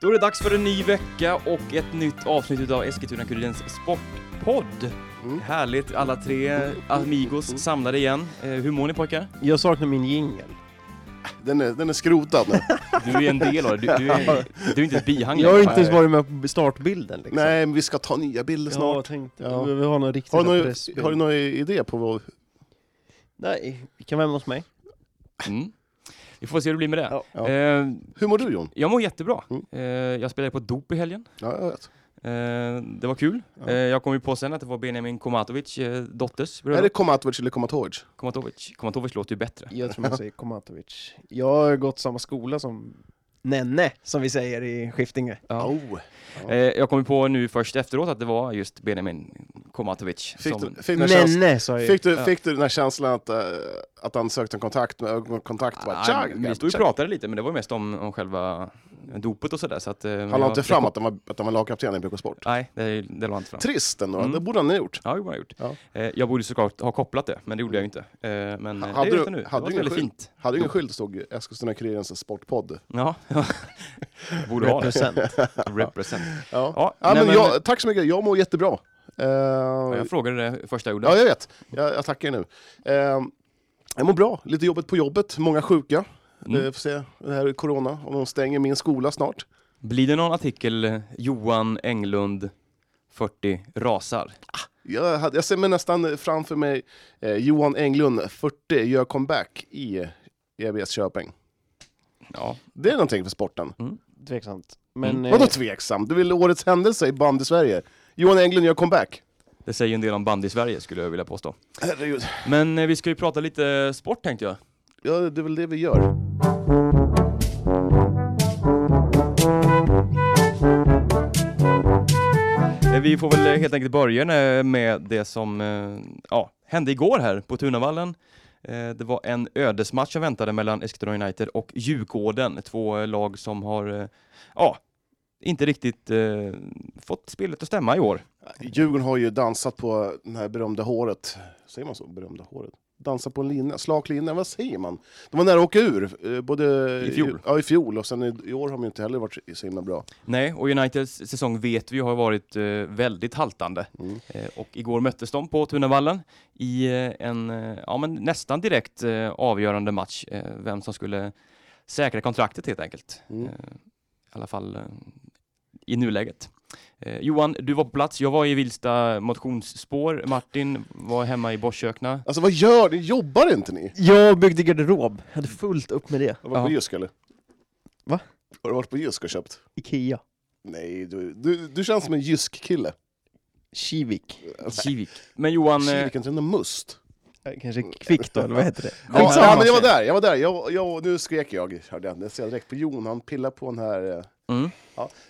Då är det dags för en ny vecka och ett nytt avsnitt av Eskilstuna-Kurirens Sportpodd. Mm. Härligt, alla tre amigos samlade igen. Eh, hur mår ni pojkar? Jag saknar min jingel. Den är, den är skrotad nu. Du är en del av det, du, du, är, du är inte ett bihang Jag har inte ens varit med på startbilden liksom. Nej, men vi ska ta nya bilder Ja, snart. jag tänkte, Ja. vi behöver ha någon riktig Har du, någon, har du någon idé på vad... Nej, vi kan vara hemma hos mig. Mm. Vi får se hur det blir med det. Ja. Ja. Eh, Hur mår du Jon? jag mår jättebra. Mm. Eh, jag spelade på dop i helgen. Ja, jag vet. Eh, det var kul. Ja. Eh, jag kom ju på sen att det var Benjamin Komatovic eh, dotters Är bröllop. det Komatovic eller Komatovic? Komatovic. Komatovic låter ju bättre. Jag tror man säger Komatovic. Jag har gått samma skola som Nenne, som vi säger i Skiftinge. Ja. Oh. Eh, jag kom på nu först efteråt att det var just Benjamin Komatovic. Fick, som, du, fick, Nenne sa jag fick, du, Ja. fick du den här känslan att, eh, att han sökte en kontakt med ögonkontakt? Bara, Ah, tja, vi stod och pratade lite, men det var mest om, om själva dopet och sådär. Så att, eh, Han la inte fram att han var, att han var lagkapten i BK Sport. Nej, det, det la han inte fram. Trist ändå, Mm. det borde han ha gjort. Ja, det borde jag ha gjort. Ja. Eh, jag borde såklart ha kopplat det, men det gjorde jag inte. Eh, men Hade det du- vet jag nu. hade det du var väldigt skylt? fint. Hade ju ingen skylt stod Eskilstuna-Kurirens sportpodd. Ja, borde ha. Represent. Represent. Ja. Ja, Ja, nej, men jag, tack så mycket, jag mår jättebra. Eh, jag frågade det första jag gjorde. Ja, jag vet. Jag, jag tackar nu. Eh, jag mår bra. Lite jobbet på jobbet. Många sjuka. Mm. Eh, får se, det här är corona. Om de stänger min skola snart. Blir det någon artikel Johan Englund 40 rasar? Jag, hade, jag ser mig nästan framför mig eh, Johan Englund, 40, gör comeback i EBS Köping. Ja, Det är någonting för sporten. Tveksamt. Men Mm. eh, Vadå tveksamt? Du vill årets händelse i band i Sverige. Johan Englund gör comeback. det säger en del om band i Sverige skulle jag vilja påstå. Herregud. Men eh, vi ska ju prata lite sport tänkte jag. Ja, det är väl det vi gör. Eh, Vi får väl eh, helt enkelt börja eh, med det som eh, ja, hände igår här på Tunavallen. Eh, det var en ödesmatch som väntade mellan Eskilstuna United och Djurgården, två eh, lag som har eh, ja, inte riktigt eh, fått spelet att stämma i år. Djurgården har ju dansat på det här berömda håret. Säger man så? Berömda håret? Dansat på en linje, slak linje, vad säger man? De var nära att åka ur, eh, både I fjol. ja, i fjol och sen i, i år har de inte heller varit så himla bra. Nej, och Uniteds säsong vet vi har varit eh, väldigt haltande. Mm. Eh, och igår möttes de på Tunavallen i eh, en eh, ja, men nästan direkt eh, avgörande match. Vem som skulle säkra kontraktet helt enkelt. Mm. I alla fall i nuläget. Eh, Johan, du var på plats. Jag var i Vilsta motionsspår. Martin var hemma i Borskökna. Alltså vad gör ni? Jobbar inte ni? jag byggde garderob. Jag hade fullt upp med det. Har du varit på. Jysk eller? Va? Har du varit på Jysk och köpt? Ikea. Nej, du, du, du känns som en Jysk-kille. Kivik. Kivik. Men Johan, eh, Kivik, inte en must. Eh, Kanske Kvick då, eller vad heter det? Ja, Skitsamma. ja, men jag var där, jag var där. Jag, jag, nu skrek jag, hörde jag. Det ser jag direkt på Jon, han pillar på den här... eh, mm,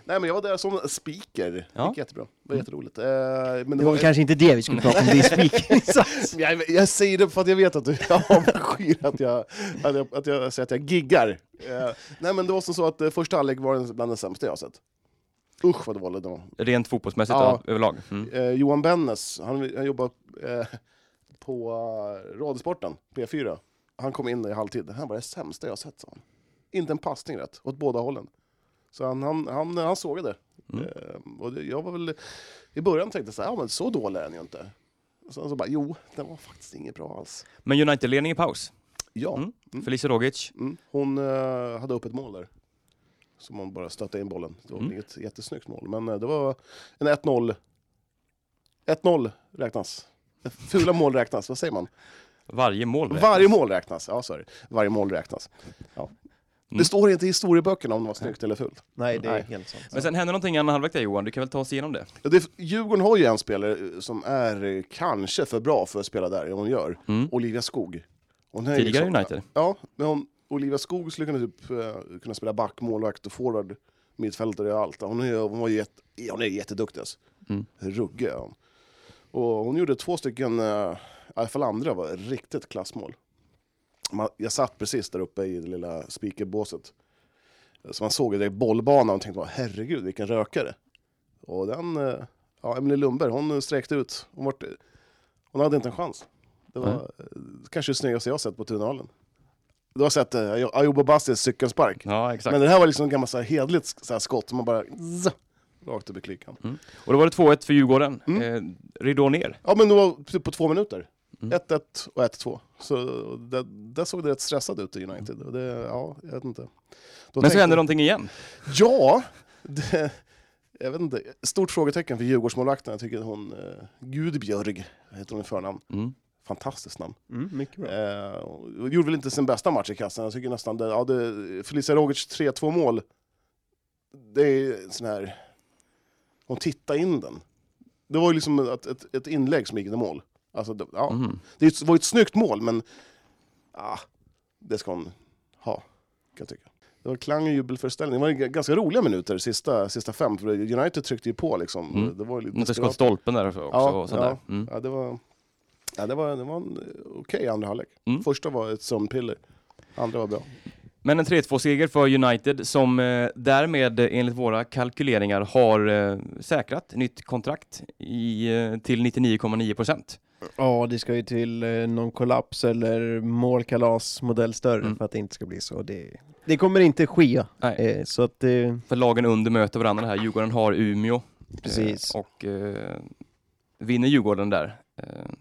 Nej men jag var där som speaker, det Ja. gick jättebra. Det var Mm. jätteroligt. Eh, men Det det var var, kanske inte det vi skulle prata om, det är speakinginsats. jag, jag säger det för att jag vet att du avskyr att jag, att jag, att jag säger att jag giggar. Eh, nej men det var som så att eh, första halvlek var den bland det sämsta jag har sett. Usch vad dåligt det var. rent fotbollsmässigt Ja. ja. överlag. Mm. Eh, Johan Bennes, han, han jobbar eh, på uh, Radiosporten, P4. Han kom in i halvtid. Han var det sämsta jag sett, sa han. Inte en passning rätt, åt båda hållen. Så han, han, han, han såg det. Mm. Eh, och det, jag var väl, I början tänkte jag så här, ja men så dålig är den ju inte. Och sen så bara, jo, den var faktiskt inget bra alls. Men United-ledning i paus. Ja, Mm. Mm. Felicia Rogic. mm. hon eh, hade upp ett mål där. Som hon bara stötte in bollen. Det var Mm. inget jättesnyggt mål, men eh, det var en 1-0. 1-0 räknas. Fula mål räknas, vad säger man? Varje mål räknas. Varje mål räknas. Ja, sorry. Varje mål räknas. Ja. Mm. Det står inte i historieböckerna om det var snyggt eller fult. Nej, det är Nej. helt sant. Men sen hände någonting i andra halvlek där Johan, du kan väl ta oss igenom det? Ja, Det, Djurgården har ju en spelare eh, som är eh, kanske för bra för att spela där, hon gör. Mm. Olivia Skog. Hon är Tidigare liksom- United. Ja, men hon, Olivia Skog skulle kunna, typ, eh, kunna spela back, målvakt och forward, mittfältare och allt. Hon är, hon var ju jätte, hon är jätteduktig alltså. Mm. Ruggig är hon. Och hon gjorde två stycken, eh, i alla fall andra var riktigt klassmål. Jag satt precis där uppe i det lilla speakerbåset. Så man såg direkt bollbanan och tänkte bara, herregud vilken rökare. Och den, eh, ja Emelie Lundberg, hon sträckte ut. Hon, vart, hon hade inte en chans. Det var eh, kanske det snyggaste jag sett på Tunavallen. Du har sett eh, Ayoub Bastis cykelspark. Ja, exakt. Men det här var liksom så här hedligt så här skott man bara zzz, rakt upp i klykan. Och då var det 2-1 för Djurgården. Mm. Eh, ridå ner. Ja men det var typ på två minuter. Mm. 1-1 och 1-2. Så det, där såg det rätt stressat ut i United. Det, ja, jag vet inte. Då Men så hände någonting igen. Ja! Det, jag vet inte. Stort frågetecken för Djurgårdsmålvakten. Jag tycker hon, eh, Gudbjörg, heter hon i förnamn. Mm. Fantastiskt namn. Mm, mycket bra. Eh, gjorde väl inte sin bästa match i kassan. Jag tycker nästan det, ja, det, Felicia Rogic 3-2 mål. Det är sån här... Hon tittade in den. Det var ju liksom ett, ett, ett inlägg som gick i mål. Alltså, det, ja, Mhm. det var ju ett snyggt mål, men ah, det ska hon ha, kan jag tycka. Det var klang och jubelföreställning. Det var ganska roliga minuter, sista, sista fem. För United tryckte ju på liksom. Mm. Det var lite Inte skott stolpen där också. och sådär. Mm. Ja, det var, ja, det var, det var en eh, okej andra halvlek. Mm. Första var ett sömnpiller, andra var bra. Men en 3-2-seger för United som eh, därmed eh, enligt våra kalkyleringar har eh, säkrat nytt kontrakt i, till 99,9 procent. Ja, det ska ju till någon kollaps eller målkalas modell större Mm. för att det inte ska bli så. Det, det kommer inte ske. Nej. Så att För lagen under möter varandra här. Djurgården har Umeå. Precis. Och vinner Djurgården där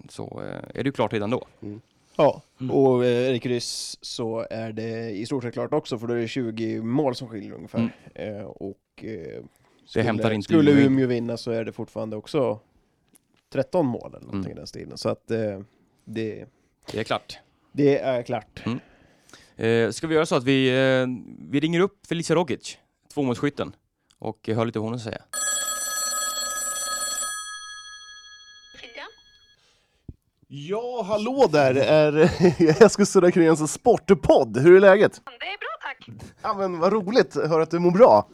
så är det ju klart redan då. Ja, Mm. och eh, det kryss så är det i stort sett klart också för då är det 20 mål som skiljer ungefär. Mm. Eh, och eh, skulle, skulle Umeå in. Umeå vinna så är det fortfarande också 13 mål eller någonting Mm. i den stilen. Så att eh, det, Det är klart. det är klart. Eh, ska vi göra så att vi, eh, vi ringer upp Felicia Rogic, tvåmålsskytten, och hör lite vad hon har att säga. Frida? Ja, hallå där! Är Eskilstuna Kurirenses sportpodd. Hur är läget? Det är bra tack. Ja, men vad roligt att höra att du mår bra.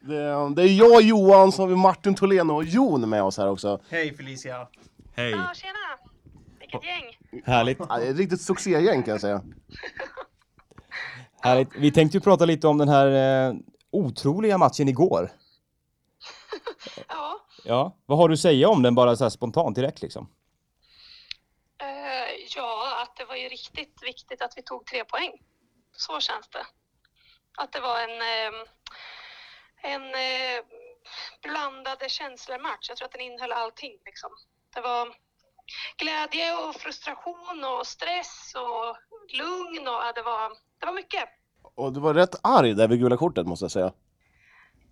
Det, det är jag, Johan, så har vi Martin Tholén och Jon med oss här också. Hej Felicia! Hej! Ja, tjena. Vilket gäng. Härligt. Ja, det är ett riktigt succégäng kan jag säga. Härligt. Vi tänkte ju prata lite om den här eh, otroliga matchen igår. Ja, Ja, vad har du att säga om den bara så här spontant direkt liksom? Ja, att det var ju riktigt viktigt att vi tog tre poäng. Så känns det. Att det var en, eh, en eh, blandade känslor-match. Jag tror att den innehöll allting. Liksom. Det var glädje och frustration och stress och lugn och det var, det var mycket. Och du var rätt arg där vid gula kortet måste jag säga.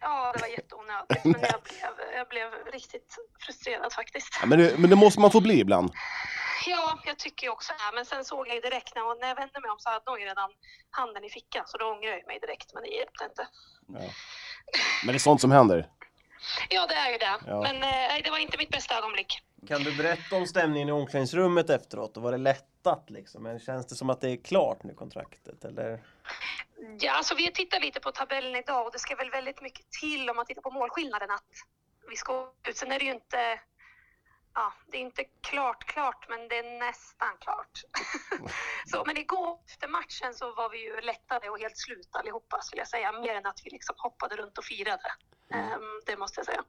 Ja, det var jätteonödigt, men jag blev, jag blev riktigt frustrerad faktiskt. Ja, men, det, men det måste man få bli ibland. Ja, jag tycker ju också det. Men sen såg jag ju direkt när, när jag vände mig om så hade hon ju redan handen i fickan. Så då ångrade jag mig direkt, men det hjälpte inte. Men det är sånt som händer. Ja, det är ju det. Ja. Men eh, det var inte mitt bästa ögonblick. Kan du berätta om stämningen i omklädningsrummet efteråt? Och var det lättat liksom? Men känns det som att det är klart nu kontraktet eller? Ja, alltså vi tittar lite på tabellen idag och det ska väl väldigt mycket till om man tittar på målskillnaden att vi ska ut. Sen är det ju inte Ja, det är inte klart klart, men det är nästan klart. så, men igår efter matchen så var vi ju lättade och helt slut allihopa skulle jag säga. Mer än att vi liksom hoppade runt och firade. Ehm, det måste jag säga.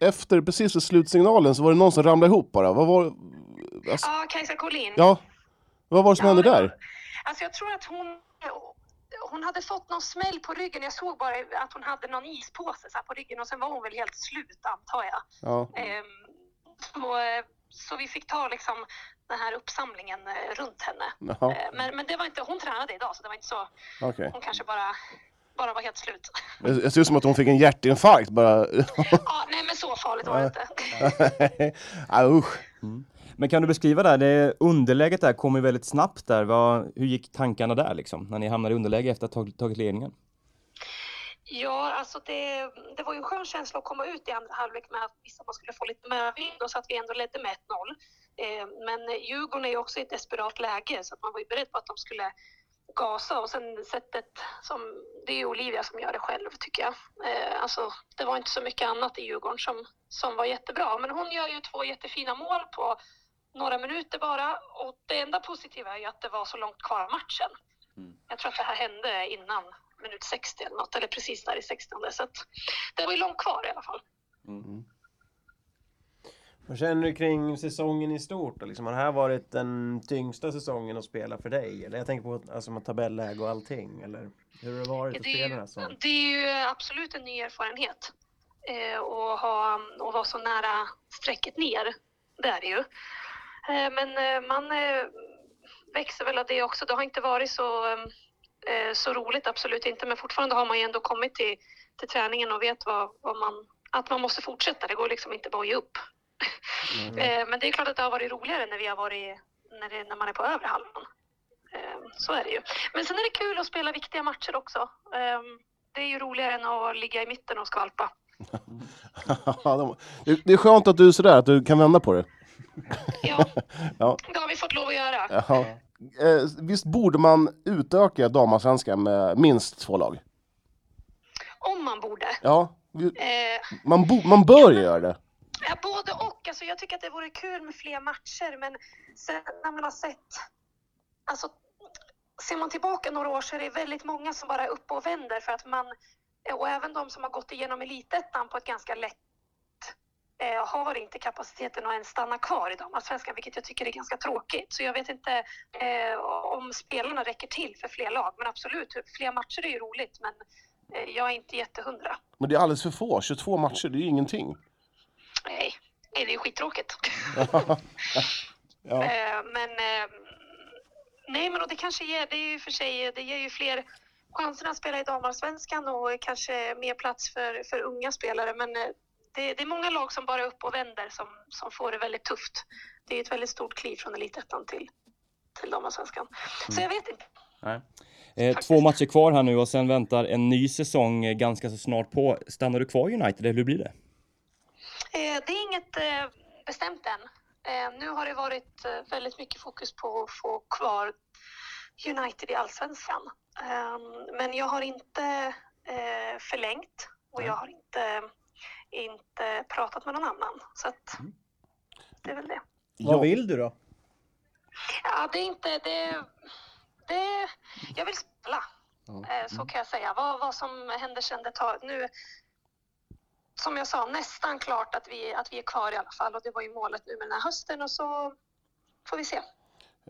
Efter precis vid slutsignalen så var det någon som ramlade ihop bara. Vad var, alltså, Ja, Kajsa Collin. ja, vad var det som hände det var- där? Alltså jag tror att hon, hon hade fått någon smäll på ryggen. Jag såg bara att hon hade någon ispåse så på ryggen och sen var hon väl helt slut antar jag. Ja. Ehm, och, eh, så vi fick ta liksom den här uppsamlingen eh, runt henne. Jaha, Eh, Men, men det var inte, hon tränade idag så det var inte så, okej. hon kanske bara, bara var helt slut. Det ser ut som att hon fick en hjärtinfarkt bara. ja, nej men så farligt var det inte. ja, usch. Men kan du beskriva där, det underläget där kom ju väldigt snabbt där. Vad, hur gick tankarna där liksom, när ni hamnade i underläge efter att ha tagit ledningen? Ja, alltså det, det var ju en skön känsla att komma ut i andra halvlek med att vissa man skulle få lite medvind och så att vi ändå ledde med 1-0. Eh, men Djurgården är ju också i ett desperat läge så att man var ju beredd på att de skulle gasa och sen sättet som, det är ju Olivia som gör det själv tycker jag. Eh, alltså det var inte så mycket annat i Djurgården som, som var jättebra men hon gör ju två jättefina mål på några minuter bara och det enda positiva är ju att det var så långt kvar av matchen. Jag tror att det här hände innan minut 60 eller något, eller precis där i 60 så att det var ju långt kvar i alla fall. Vad känner du kring säsongen i stort? då? Liksom, har det här varit den tyngsta säsongen att spela för dig? Eller jag tänker på alltså, med tabelläge och allting. Eller hur har det varit att Det spela den här säsongen? det är ju absolut en ny erfarenhet. Eh, och, ha, och vara så nära strecket ner. Det är det ju. Eh, men eh, man eh, växer väl av det också. Det har inte varit så, så roligt, absolut inte. Men fortfarande har man ju ändå kommit till, till träningen och vet vad, vad man, att man måste fortsätta. Det går liksom inte bara att ge upp. Eh, men det är klart att det har varit roligare när vi har varit när, det, när man är på övre halvan. Eh, så är det ju. Men sen är det kul att spela viktiga matcher också. Eh, det är ju roligare än att ligga i mitten och skvalpa. De- det, är skönt att du är sådär, att du kan vända på det. Ja, Ja. det har vi fått lov att göra. Jaha. Eh, visst borde man utöka damallsvenskan med minst två lag? Om man borde. Ja, vi- Eh, man, bo, man bör ju göra det. Ja, både och. Alltså, jag tycker att det vore kul med fler matcher, men sen när man har sett... Alltså, ser man tillbaka några år så är det väldigt många som bara är uppe och vänder för att man... Och även de som har gått igenom elitettan på ett ganska lätt eh, har inte kapaciteten att ens stanna kvar i damallsvenskan, vilket jag tycker är ganska tråkigt. Så jag vet inte eh, om spelarna räcker till för fler lag. Men absolut, fler matcher är ju roligt, men eh, jag är inte jättehundra. Men det är alldeles för få. 22 matcher, det är ju ingenting. Nej, det är ju skittråkigt. Ja. Eh, men eh, nej, men och det kanske ger, det är ju för sig, det ger ju fler chanser att spela i damallsvenskan och kanske mer plats för, för unga spelare. Men eh, det, det är många lag som bara är upp och vänder som, som får det väldigt tufft. Det är ett väldigt stort kliv från elitettan till, till damallsvenskan. Så jag vet inte. Nej. Eh, två matcher kvar här nu och sen väntar en ny säsong eh, ganska så snart på. Stannar du kvar i United eller hur blir det? Eh, det är inget eh, bestämt än. Eh, nu har det varit eh, väldigt mycket fokus på att få kvar United i allsvenskan. Eh, men jag har inte förlängt och jag har inte, inte pratat med någon annan. Så att det är väl det. Vad vill du då? Ja, det är inte... Det, det, jag vill spela, eh, så kan jag säga. Vad, vad som händer sen det tar... Nu, som jag sa, nästan klart att vi, att vi är kvar i alla fall. Och det var ju målet nu med den här hösten och så får vi se.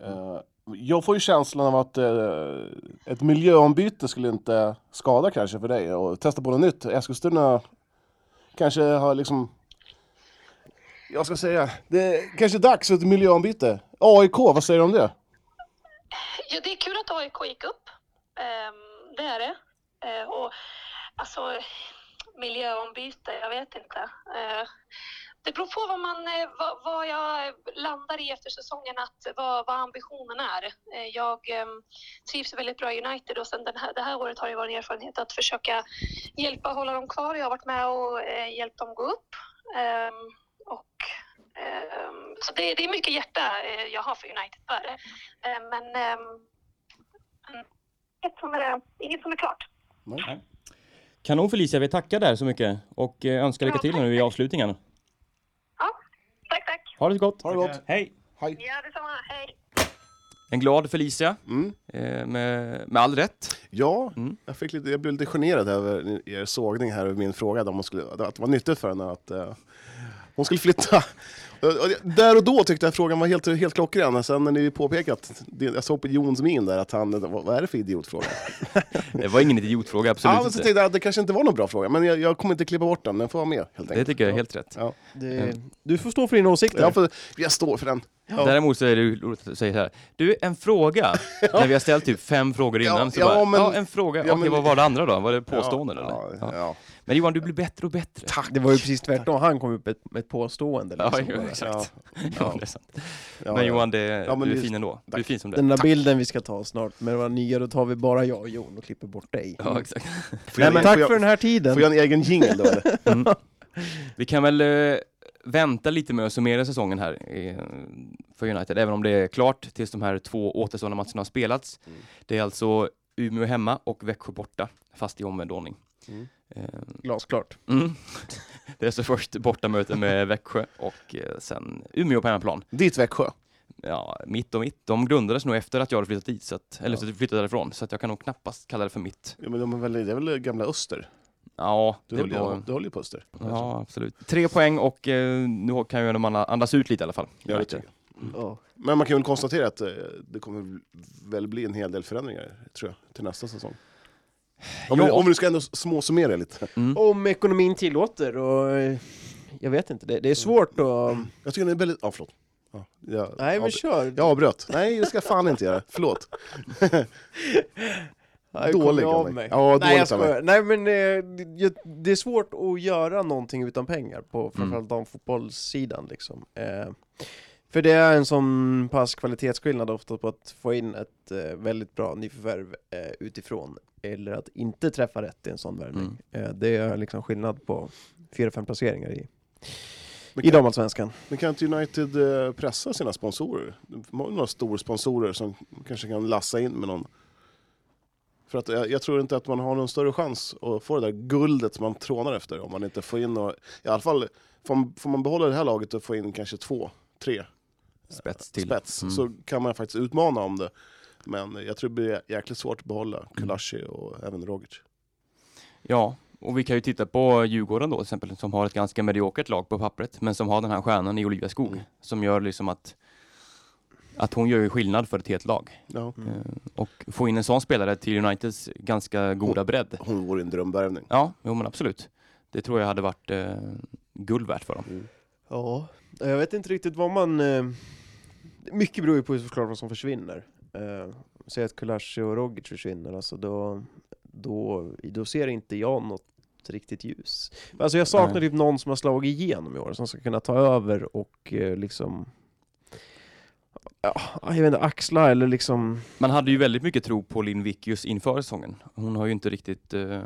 Eh, Jag får ju känslan av att eh, ett miljöombyte skulle inte skada kanske för dig och testa på något nytt. Eskilstuna kanske har liksom... Jag ska säga, det är kanske dags för ett miljöombyte. AIK, vad säger du om det? Ja, det är kul att AIK gick upp. Ehm, det är det. Eh, och alltså, miljöombyte, jag vet inte. Eh, det beror på vad, man, eh, vad, vad jag landar i efter säsongen, att, vad, vad ambitionen är. Eh, jag eh, trivs väldigt bra i United och sen den här, det här året har det varit en erfarenhet att försöka hjälpa hålla dem kvar. Jag har varit med och eh, hjälpt dem gå upp. Ehm, och, ehm, så det, det är mycket hjärta jag har för United. Eh, Men ehm, inget, som är, inget som är klart. Kanon Felicia, vi tackar där så mycket och önskar lycka till nu i avslutningen. Ha det gott! Ha det gott! Hej! Hej! Ja, detsamma. Hej. En glad Felicia, Mm. eh, med, med all rätt. Ja, Mm. jag, fick lite, jag blev lite generad över er sågning här över min fråga, om hon skulle, att det var nyttigt för henne att eh, hon skulle flytta. Det- Där och då tyckte jag frågan var helt, helt klockren, sen när ni påpekat, det- jag såg på Jons min där att han, vad, är det för idiotfråga? Det var ingen idiotfråga, absolut ja, inte. jag det kanske inte var någon bra fråga, men jag, jag kommer inte klippa bort den, den får vara med helt Det enkelt. tycker jag är helt rätt. Ja. Det, du får stå för dina åsikter. Jag, får, jag står för den. Ja. Däremot så är det roligt att säga så här. Du, en fråga. När vi har ställt typ fem frågor innan Ja, så ja, bara, men- ja en fråga. ja, Okej, men- vad var det andra då? Var det påståenden ja, eller? Ja, Ja. ja. Men Johan, du blir bättre och bättre. Tack! Det var ju precis tvärtom, han kom upp med ett, påstående. Ja, Liksom. jo, exakt. Ja. Ja, det är sant. Ja, Men ja. Johan, det, Ja, men du är det- fin ändå. Du är tack. fin som det Den är. där bilden vi ska ta snart med våra nya, då tar vi bara jag och Jon och klipper bort dig. Ja, exakt. Får Nej, men tack jag- för den här tiden. Får jag en egen jingle då eller? Mm. Vi kan väl eh, vänta lite med att summera säsongen här eh, för United, även om det är klart tills de här två återstående matcherna har spelats. Mm. Det är alltså Umeå hemma och Växjö borta, fast i omvänd ordning. Mm. Eh, Glasklart. Mm. Det är så först bortamöte med Växjö och eh, sen Umeå på hemmaplan. Ditt Växjö. Ja, mitt och mitt. De grundades nog efter att jag hade flyttat dit, så att, eller Ja. flyttade därifrån, så att jag kan nog knappast kalla det för mitt. Ja, men de är väl, det är väl gamla Öster? Ja, Du det höll, ju, var... du höll ju på Öster. Ja, absolut. Tre poäng och eh, nu kan ju andra andas ut lite i alla fall. Ja, det tycker jag. Ja. Men man kan väl konstatera att eh, det kommer väl bli en hel del förändringar, tror jag, till nästa säsong. Om, Ja. om vi ska ändå småsummera lite. Mm. Om ekonomin tillåter och eh, jag vet inte, det, det är svårt att... Jag tycker det är väldigt... Ja, förlåt. Ja, jag, Nej men kör! jag avbröt. Nej, det ska jag fan inte göra. Förlåt. Nej, Dålig av mig. mig. Ja, Nej jag dåligt av mig. skojar. Nej men eh, det- är svårt att göra någonting utan pengar på framförallt damfotbollssidan liksom. Eh, för det är en sån pass kvalitetsskillnad ofta på att få in ett eh, väldigt bra nyförvärv utifrån eller att inte träffa rätt i en sån värvning. Eh, det är liksom skillnad på fyra, fem placeringar i, Men i kan, damallsvenskan. men kan inte United eh, pressa sina sponsorer? De har ju några stora sponsorer som kanske kan lassa in med någon. För att jag, jag tror inte att man har någon större chans att få det där guldet som man trånar efter om man inte får in några, I alla fall får man, får man behålla det här laget och få in kanske två, tre Spets till. spets Mm. så kan man faktiskt utmana om det. Men jag tror det blir jäkligt svårt att behålla Kulashi och även Rogic. Ja, och vi kan ju titta på Djurgården då till exempel, som har ett ganska mediokert lag på pappret, men som har den här stjärnan i Olivia Skog, Mm. som gör liksom att att hon gör ju skillnad för ett helt lag. Ja. Mm. Eh, och få in en sån spelare till Uniteds ganska goda bredd. Hon vore en drömvärvning. Ja, jo men absolut. Det tror jag hade varit eh, guld värt för dem. Mm. Ja, jag vet inte riktigt vad man... Eh, mycket beror ju på såklart vad som försvinner. Eh, Säg att Kulashi och Rogic försvinner, alltså då, då, då ser inte jag något riktigt ljus. Alltså jag saknar typ någon som har slagit igenom i år, som ska kunna ta över och eh, liksom... Ja, jag vet inte, axla eller liksom... Man hade ju väldigt mycket tro på Linn Vickius inför säsongen. Hon har ju inte riktigt, eh,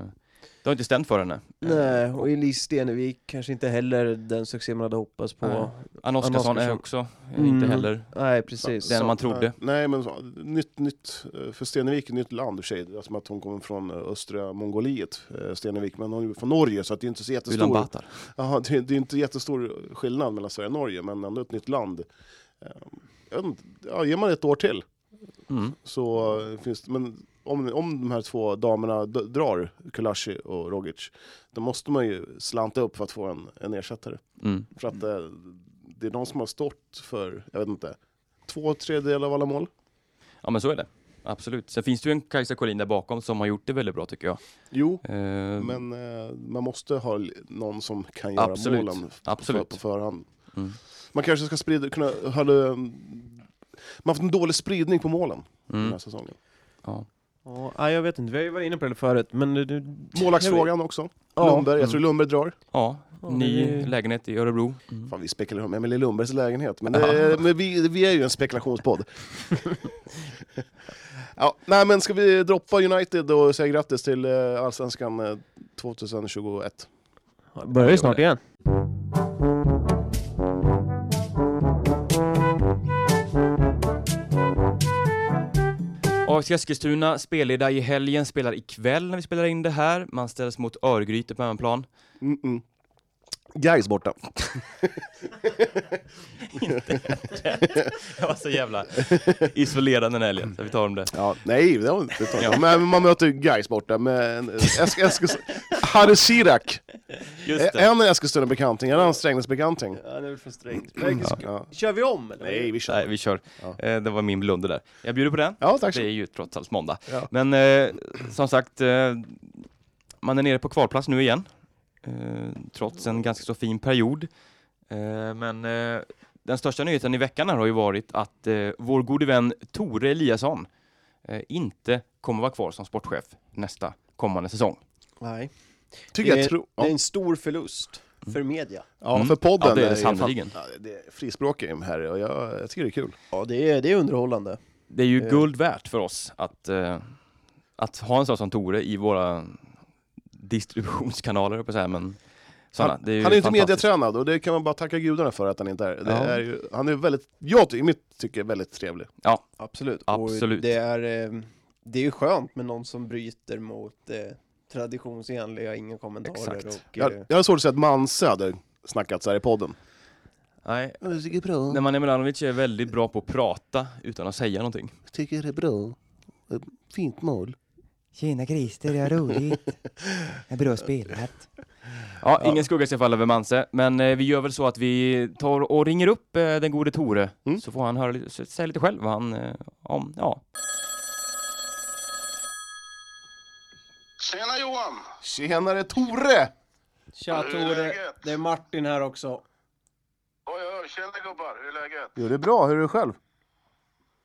det har inte stämt för henne. Eh, Nej, och Elise Stenevik kanske inte heller den succé man hade hoppats på. Nej. Nej, Anna Oskarsson är också eh, Mm. inte heller precis. den Så- man trodde. Nej, men så, nytt, nytt, eh, för Stenevik är nytt land i och för sig. Är som att hon kommer från eh, östra Mongoliet, eh, Stenevik, men hon är från Norge så att det är inte så Ulan jättestor, Batar. Aha, det, det är inte jättestor skillnad mellan Sverige och Norge, men ändå ett nytt land. Eh, Jag vet inte, ja, ger man ett år till Mm. så eh, finns det, men om, om de här två damerna drar, Kulashi och Rogic, då måste man ju slanta upp för att få en, en ersättare. Mm. För att eh, det är de som har stått för, jag vet inte, två tredjedelar av alla mål. Ja men så är det. Absolut. Sen finns det ju en Kajsa Collin där bakom som har gjort det väldigt bra tycker jag. Jo, Eh, men eh, man måste ha någon som kan göra Absolut. målen Absolut. På, på förhand. Mm. Man kanske ska sprida, kunna, hade, man har fått en dålig spridning på målen den Mm. här säsongen. Ja. Ja, jag vet inte, vi har ju varit inne på det förut, men... det- Målvaktsfrågan också. Ja. Lundberg, jag Mm. tror Lundberg drar. ja, ny lägenhet i Örebro. Mm. Fan, vi spekulerar om Emelie Lundbergs lägenhet, men, det, men vi, vi är ju en spekulationspodd. ja, nej, men ska vi droppa United och säga grattis till eh, Allsvenskan eh, 2021? Börjar ju snart igen. AFC Eskilstuna spelleda i helgen, spelar ikväll när vi spelar in det här. Man ställs mot Örgryte på hemmaplan. Mm -mm. Gais borta. Jag var så jävla isolerad den helgen, så vi tar om det. Ja, nej, det var inte ja. Men man möter Gais borta med en Esk Eskilstuna. Harry Sirak. Just det. En Eskilstuna-bekanting, en Strängnäs-bekanting. Ja, det är väl för strängt. Ja. Kör vi om eller? Nej, vi kör. Nej, vi kör. Ja. Eh, det var min blunder där. Jag bjuder på den. Ja, tack så Det är ju trots allt måndag. Ja. Men eh, som sagt, eh, man är nere på kvalplats nu igen. Eh, trots en ganska så fin period. Eh, men eh, den största nyheten i veckan här har ju varit att eh, vår gode vän Tore Eliasson eh, inte kommer vara kvar som sportchef nästa kommande säsong. Nej. Tycker det, jag är, tror... det är Ja, en stor förlust för media. ja Mm. för podden Ja, det är det sannerligen. Ja, det är frispråkig här och jag, jag tycker det är kul. Ja, det är, det är underhållande. Det är ju guld värt för oss att, eh, att ha en sån som Tore i våra distributionskanaler, på så här, men såna, Han, det är ju han är inte mediatränad och det kan man bara tacka gudarna för att han inte är. Det Ja. är ju, han är väldigt, jag i mitt tycke väldigt trevlig. Absolut. Absolut. Och det, är, eh, det är ju skönt med någon som bryter mot eh, traditionsenliga, inga kommentarer. Exakt. Och, Jag, eh, jag har svårt att säga att Manse hade snackat så här i podden. Nej, Jag tycker det är bra. Nemanja Milanovic är väldigt bra på att prata utan att säga någonting. Jag tycker det är bra. Fint mål. Tjena Christer, det är roligt. Det är bra spelat. Ja, ingen skugga ska falla över Manse, men eh, vi gör väl så att vi tar och ringer upp eh, den gode Tore, Mm. så får han höra, lite- säga lite själv vad han, eh, om, ja. Tjena Johan! Tjenare Tore! Tja Hur är Tore, läget? det är Martin här också. Oj, oj, tjena gubbar, hur är läget? Jo, det är bra. Hur är du själv?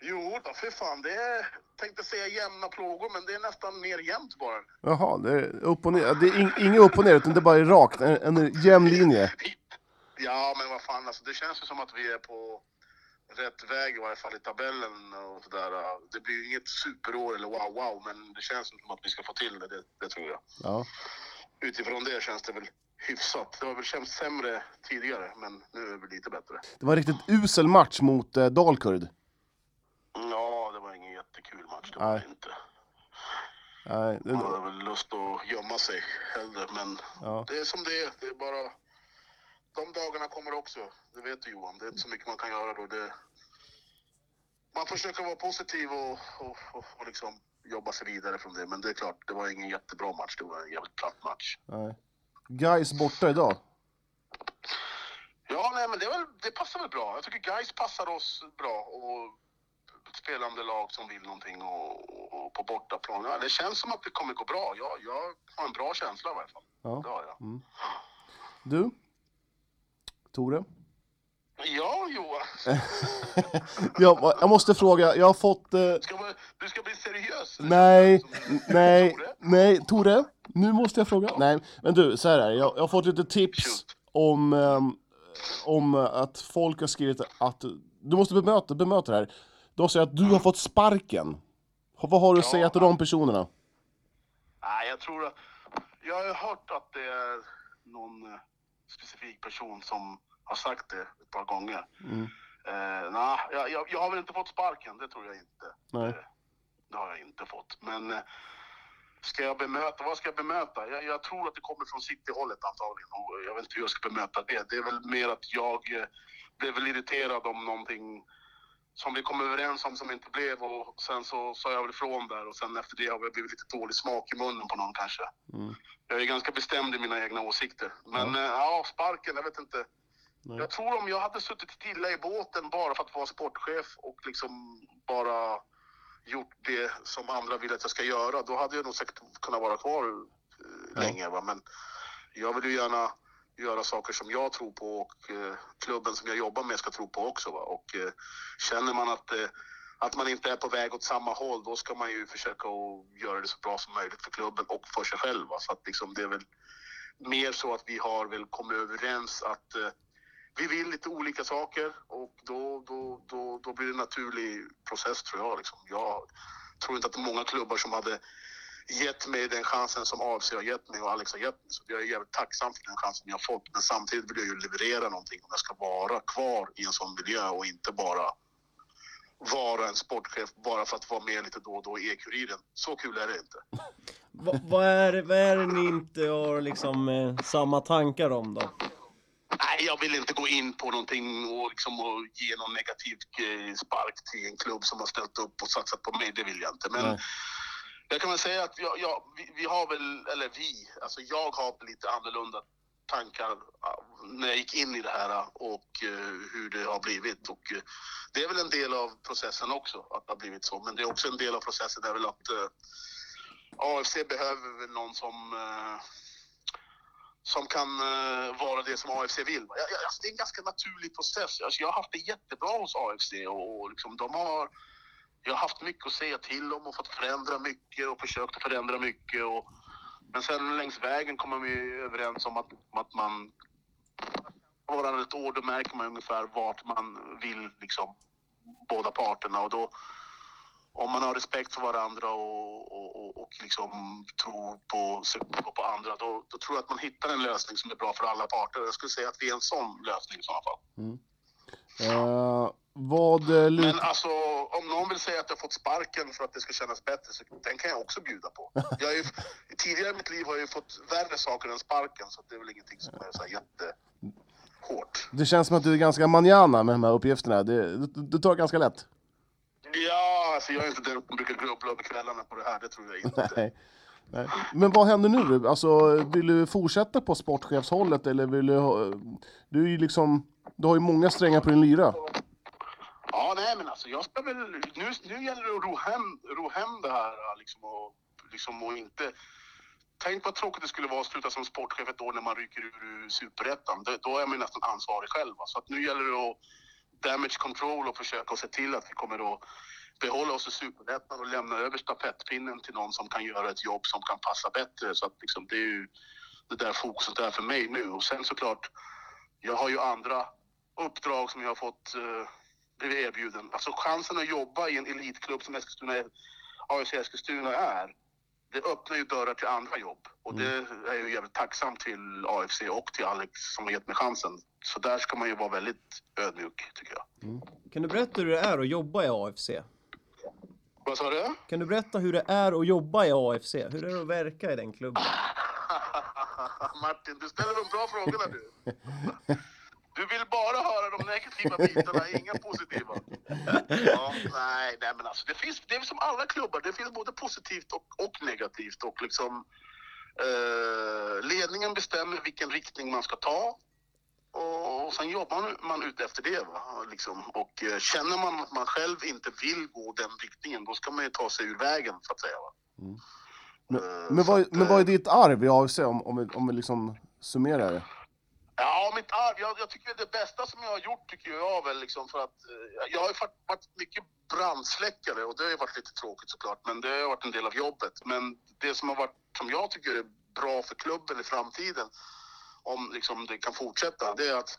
Jo då, för fan, det är, tänkte säga jämna plågor, men det är nästan mer jämnt bara. Jaha, det är upp och ner. Det är ing- inget upp och ner, utan det är bara rakt. En, en jämn linje. Ja, men vad fan, alltså, det känns ju som att vi är på rätt väg i varje fall i tabellen och sådär. Det blir ju inget superår eller wow, wow, men det känns som att vi ska få till det, det, det tror jag. Ja. Utifrån det känns det väl hyfsat. Det har väl känts sämre tidigare, men nu är det lite bättre. Det var en riktigt usel match mot eh, Dalkurd. Ja, det var ingen jättekul match, det var Nej. det inte. Nej, det, Man hade väl lust att gömma sig hellre, men ja. det är som det är. Det är bara... De dagarna kommer också. Det vet du Johan. Det är inte så mycket man kan göra då. Det... Man försöker vara positiv och, och, och, och liksom jobba sig vidare från det. Men det är klart, det var ingen jättebra match. Det var en jävligt platt match. Nej. Guys borta idag. Ja, nej, men det, väl, det passar väl bra. Jag tycker Guys passar oss bra. Och spelande lag som vill någonting och, och, och på bortaplan. Ja, det känns som att det kommer gå bra. Jag, jag har en bra känsla i varje fall. Ja. Det har jag. Du? Tore? Ja, Johan. Ja, jag måste fråga, jag har fått... Eh, Ska man, du ska bli seriös? nej, nej, Tore? nej, Tore? Nu måste jag fråga. Nej, men du, så här är jag, jag har fått lite tips Shoot. om, ehm, om att folk har skrivit att... Du måste bemöta, bemöta det här. De säger att du har fått sparken. Vad har du att säga till de personerna? Nej, jag tror att... Jag har hört att det är någon eh, specifik person som har sagt det ett par gånger. Mm. Eh, nej, jag, jag, jag har väl inte fått sparken, det tror jag inte. Nej. Eh, det har jag inte fått. Men eh, ska jag bemöta, vad ska jag bemöta? Jag, jag tror att det kommer från City-hållet antagligen och jag vet inte hur jag ska bemöta det. Det är väl mer att jag eh, blev väl irriterad om någonting som vi kom överens om som inte blev och sen så sa jag väl ifrån där och sen efter det har det blivit lite dålig smak i munnen på någon kanske. Mm. Jag är ganska bestämd i mina egna åsikter. Men ja, ja sparken, jag vet inte. Nej. Jag tror om jag hade suttit stilla i båten bara för att vara sportchef och liksom bara gjort det som andra vill att jag ska göra, då hade jag nog säkert kunnat vara kvar eh, Ja. länge. Va? Men jag vill ju gärna göra saker som jag tror på och eh, klubben som jag jobbar med ska tro på också. Va? Och eh, känner man att, eh, att man inte är på väg åt samma håll, då ska man ju försöka att göra det så bra som möjligt för klubben och för sig själv. Va? Så att liksom, det är väl mer så att vi har väl kommit överens att eh, vi vill lite olika saker och då, då, då, då blir det en naturlig process tror jag. Liksom. Jag tror inte att det är många klubbar som hade gett mig den chansen som AFC har gett mig och Alex har gett mig. Så jag är jävligt tacksam för den chansen jag har fått. Men samtidigt vill jag ju leverera någonting om jag ska vara kvar i en sån miljö och inte bara vara en sportchef bara för att vara med lite då och då i E-Kuriren. Så kul är det inte. Va, vad, är, vad är det ni inte har liksom eh, samma tankar om då? Nej, jag vill inte gå in på någonting och, liksom, och ge någon negativ eh, spark till en klubb som har ställt upp och satsat på mig. Det vill jag inte. Men Nej jag kan väl säga att jag, jag, vi, vi har väl, eller vi, alltså jag har lite annorlunda tankar när jag gick in i det här och eh, hur det har blivit. Och, eh, det är väl en del av processen också, att det har blivit så. Men det är också en del av processen är väl att eh, AFC behöver väl någon som som kan vara det som AFC vill. Alltså, det är en ganska naturlig process. Alltså, jag har haft det jättebra hos AFC och liksom, de har, jag har haft mycket att säga till om och fått förändra mycket och försökt att förändra mycket. Och, men sen längs vägen kommer vi överens om att, att man varannan ett år, då märker man ungefär vart man vill, liksom, båda parterna. Och då, om man har respekt för varandra och, och, och, och liksom tror på, sig och på andra, då, då tror jag att man hittar en lösning som är bra för alla parter. Jag skulle säga att vi är en sån lösning i sådana fall. Mm. Eh, vad eh. Men alltså, om någon vill säga att jag fått sparken för att det ska kännas bättre, så den kan jag också bjuda på. Jag ju, tidigare i mitt liv har jag ju fått värre saker än sparken, så det är väl ingenting som är så jättehårt. Det känns som att du är ganska manjana med de här uppgifterna. Det, du, du tar ganska lätt. Du, Ja, alltså jag är inte den som brukar grubbla över kvällarna på det här, det tror jag inte. Nej. Nej. Men vad händer nu? Alltså, vill du fortsätta på sportchefshållet eller vill du ha... Du är ju liksom... Du har ju många strängar på din lyra. Ja, nej men alltså jag ska väl... Nu, nu gäller det att ro hem, ro hem det här liksom och, liksom och inte... Tänk vad tråkigt det skulle vara att sluta som sportchef ett år när man ryker ur, superettan. Då är man ju nästan ansvarig själv. va. Så att nu gäller det att damage control och försöka se till att vi kommer att behålla oss i superettan och lämna över stafettpinnen till någon som kan göra ett jobb som kan passa bättre. Så att liksom, det är ju det där fokuset är för mig nu. Och sen såklart, jag har ju andra uppdrag som jag har fått eh, blivit erbjuden. Alltså chansen att jobba i en elitklubb som Eskilstuna, AFC Eskilstuna är, det öppnar ju dörrar till andra jobb. Och det är jag ju jävligt tacksam till AFC och till Alex som har gett mig chansen. Så där ska man ju vara väldigt ödmjuk, tycker jag. Kan du berätta hur det är att jobba i AFC? Vad sa du? Kan du berätta hur det är att jobba i AFC? Hur är det att verka i den klubben? Martin, du ställer de bra frågorna du. Du vill bara höra de negativa bitarna, inga positiva. Ja, nej, nej, men alltså det finns, det är som alla klubbar, det finns både positivt och, och negativt och liksom eh, ledningen bestämmer vilken riktning man ska ta och, och sen jobbar man, man ut efter det. Va? Liksom. Och eh, känner man att man själv inte vill gå den riktningen, då ska man ju ta sig ur vägen så att säga. Va? Eh, Men så vad, att, men vad är eh, ditt arv i AFC om, om, vi, om vi liksom summerar det? Ja, mitt arv. Jag, jag tycker det bästa som jag har gjort tycker jag väl liksom för att eh, jag har ju varit, varit mycket brandsläckare och det har ju varit lite tråkigt såklart, men det har varit en del av jobbet. Men det som har varit, som jag tycker är bra för klubben i framtiden, om liksom det kan fortsätta, det är att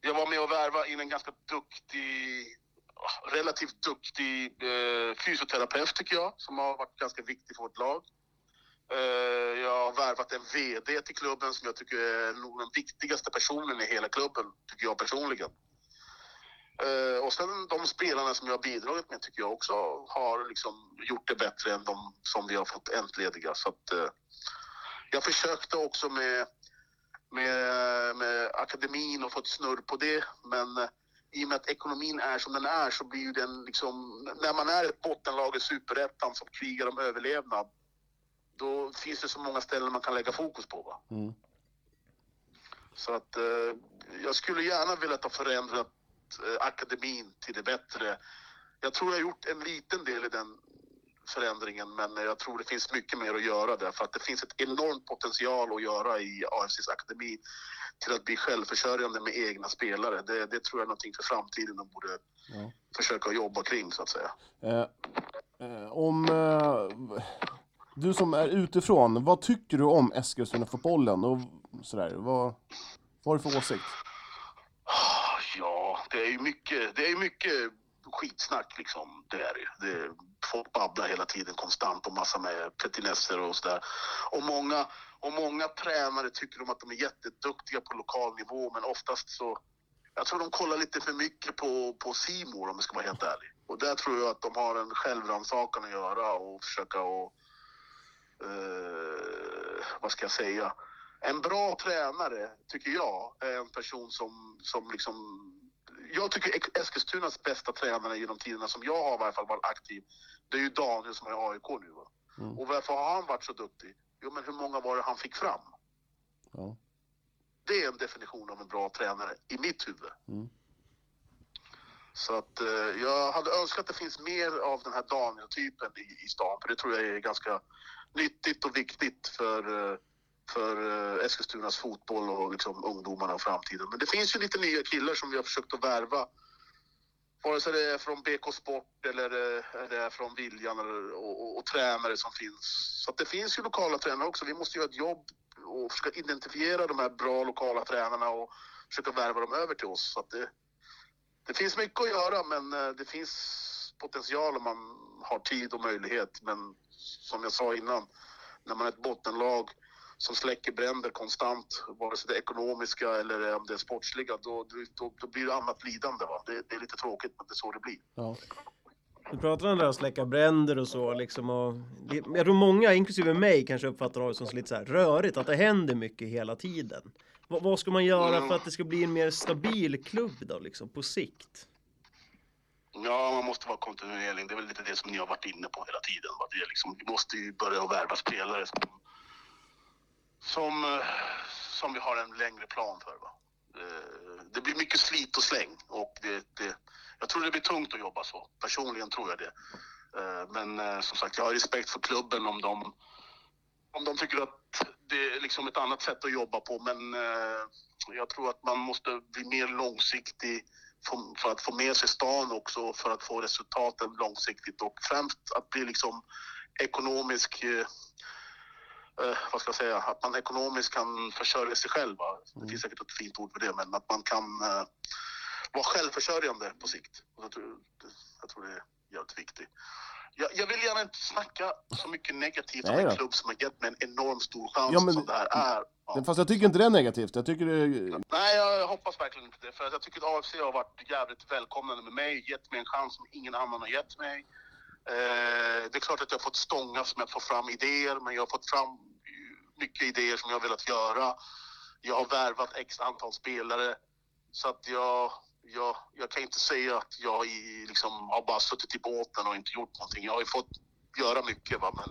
jag var med och värva in en ganska duktig, ah, relativt duktig eh, fysioterapeut tycker jag, som har varit ganska viktig för vårt lag. Eh, jag har värvat en VD till klubben som jag tycker är nog den viktigaste personen i hela klubben, tycker jag personligen. Eh, och sen de spelarna som jag har bidragit med tycker jag också har liksom gjort det bättre än de som vi har fått entlediga. Så att, eh, jag försökte också med, med, med akademin och fått snurr på det, men i och med att ekonomin är som den är så blir ju den liksom, när man är ett bottenlag i superettan som krigar om överlevnad, då finns det så många ställen man kan lägga fokus på. Va? Mm. Så att eh, jag skulle gärna vilja ha förändrat eh, akademin till det bättre. Jag tror jag har gjort en liten del i den förändringen, men jag tror det finns mycket mer att göra där för att det finns ett enormt potential att göra i AFCs akademi till att bli självförsörjande med egna spelare. Det, det tror jag är någonting för framtiden de borde Ja. försöka jobba kring så att säga. Eh, eh, om... Du som är utifrån, vad tycker du om Eskilstuna-fotbollen och sådär? Vad, vad har du för åsikt? Ja, det är ju mycket, det är mycket skitsnack liksom. Det är det. Folk babblar hela tiden konstant och massa med petinesser och sådär. Och många, och många tränare tycker de att de är jätteduktiga på lokal nivå men oftast så jag tror de kollar lite för mycket på, på Simor om jag ska vara helt ärlig. Och där tror jag att de har en självrannsakan att göra och försöka och eh, vad ska jag säga? En bra tränare, tycker jag, är en person som, som liksom... Jag tycker Eskilstunas bästa tränare genom tiderna, som jag har i varje fall varit aktiv, det är ju Daniel som är i AIK nu. Va? Mm. Och varför har han varit så duktig? Jo, men hur många var det han fick fram? Ja. Det är en definition av en bra tränare i mitt huvud. Mm. Så att eh, jag hade önskat att det finns mer av den här Daniel-typen i, i stan, för det tror jag är ganska nyttigt och viktigt för, eh, för eh, Eskilstunas fotboll och liksom ungdomarna och framtiden. Men det finns ju lite nya killar som vi har försökt att värva. Vare sig det är från BK Sport eller eh, det är från Viljan eller, och, och, och tränare som finns. Så att det finns ju lokala tränare också. Vi måste göra ett jobb och försöka identifiera de här bra lokala tränarna och försöka värva dem över till oss. Så att det, det finns mycket att göra men det finns potential om man har tid och möjlighet. Men som jag sa innan, när man är ett bottenlag som släcker bränder konstant, vare sig det är ekonomiska eller om det är sportsliga, då, då, då blir det annat lidande. Va? Det, det är lite tråkigt men det är så det blir. Ja. Du pratar om det här att släcka bränder och så liksom och Jag tror många, inklusive mig, kanske uppfattar det som lite så här rörigt, att det händer mycket hela tiden. Vad, vad ska man göra för att det ska bli en mer stabil klubb då liksom, på sikt? Ja, man måste vara kontinuerlig. Det är väl lite det som ni har varit inne på hela tiden. va? Det liksom, vi måste ju börja värva spelare som, som, eh, som vi har en längre plan för. Va? Eh, det blir mycket slit och släng och det, det, jag tror det blir tungt att jobba så. Personligen tror jag det. Eh, men som sagt, jag har respekt för klubben om de, om de tycker att det är liksom ett annat sätt att jobba på. Men jag tror att man måste bli mer långsiktig för att få med sig stan också för att få resultaten långsiktigt och främst att bli liksom ekonomisk eh, eh, vad ska jag säga, att man ekonomiskt kan försörja sig själv. Det finns säkert ett fint ord för det, men att man kan eh, vara självförsörjande på sikt. Och jag, tror, jag tror det är jävligt viktigt. Jag, jag vill gärna inte snacka så mycket negativt om en klubb som har gett mig en enormt stor chans Ja, men- som det här är. Ja. Fast jag tycker inte det är negativt. Jag tycker det. Nej, jag hoppas verkligen inte det. För att jag tycker att AFC har varit jävligt välkomnande med mig, gett mig en chans som ingen annan har gett mig. Eh, det är klart att jag har fått stångas med att få fram idéer, men jag har fått fram mycket idéer som jag har velat göra. Jag har värvat x antal spelare. Så att jag, jag, jag kan inte säga att jag i, liksom, har bara suttit i båten och inte gjort någonting. Jag har ju fått göra mycket, va? men,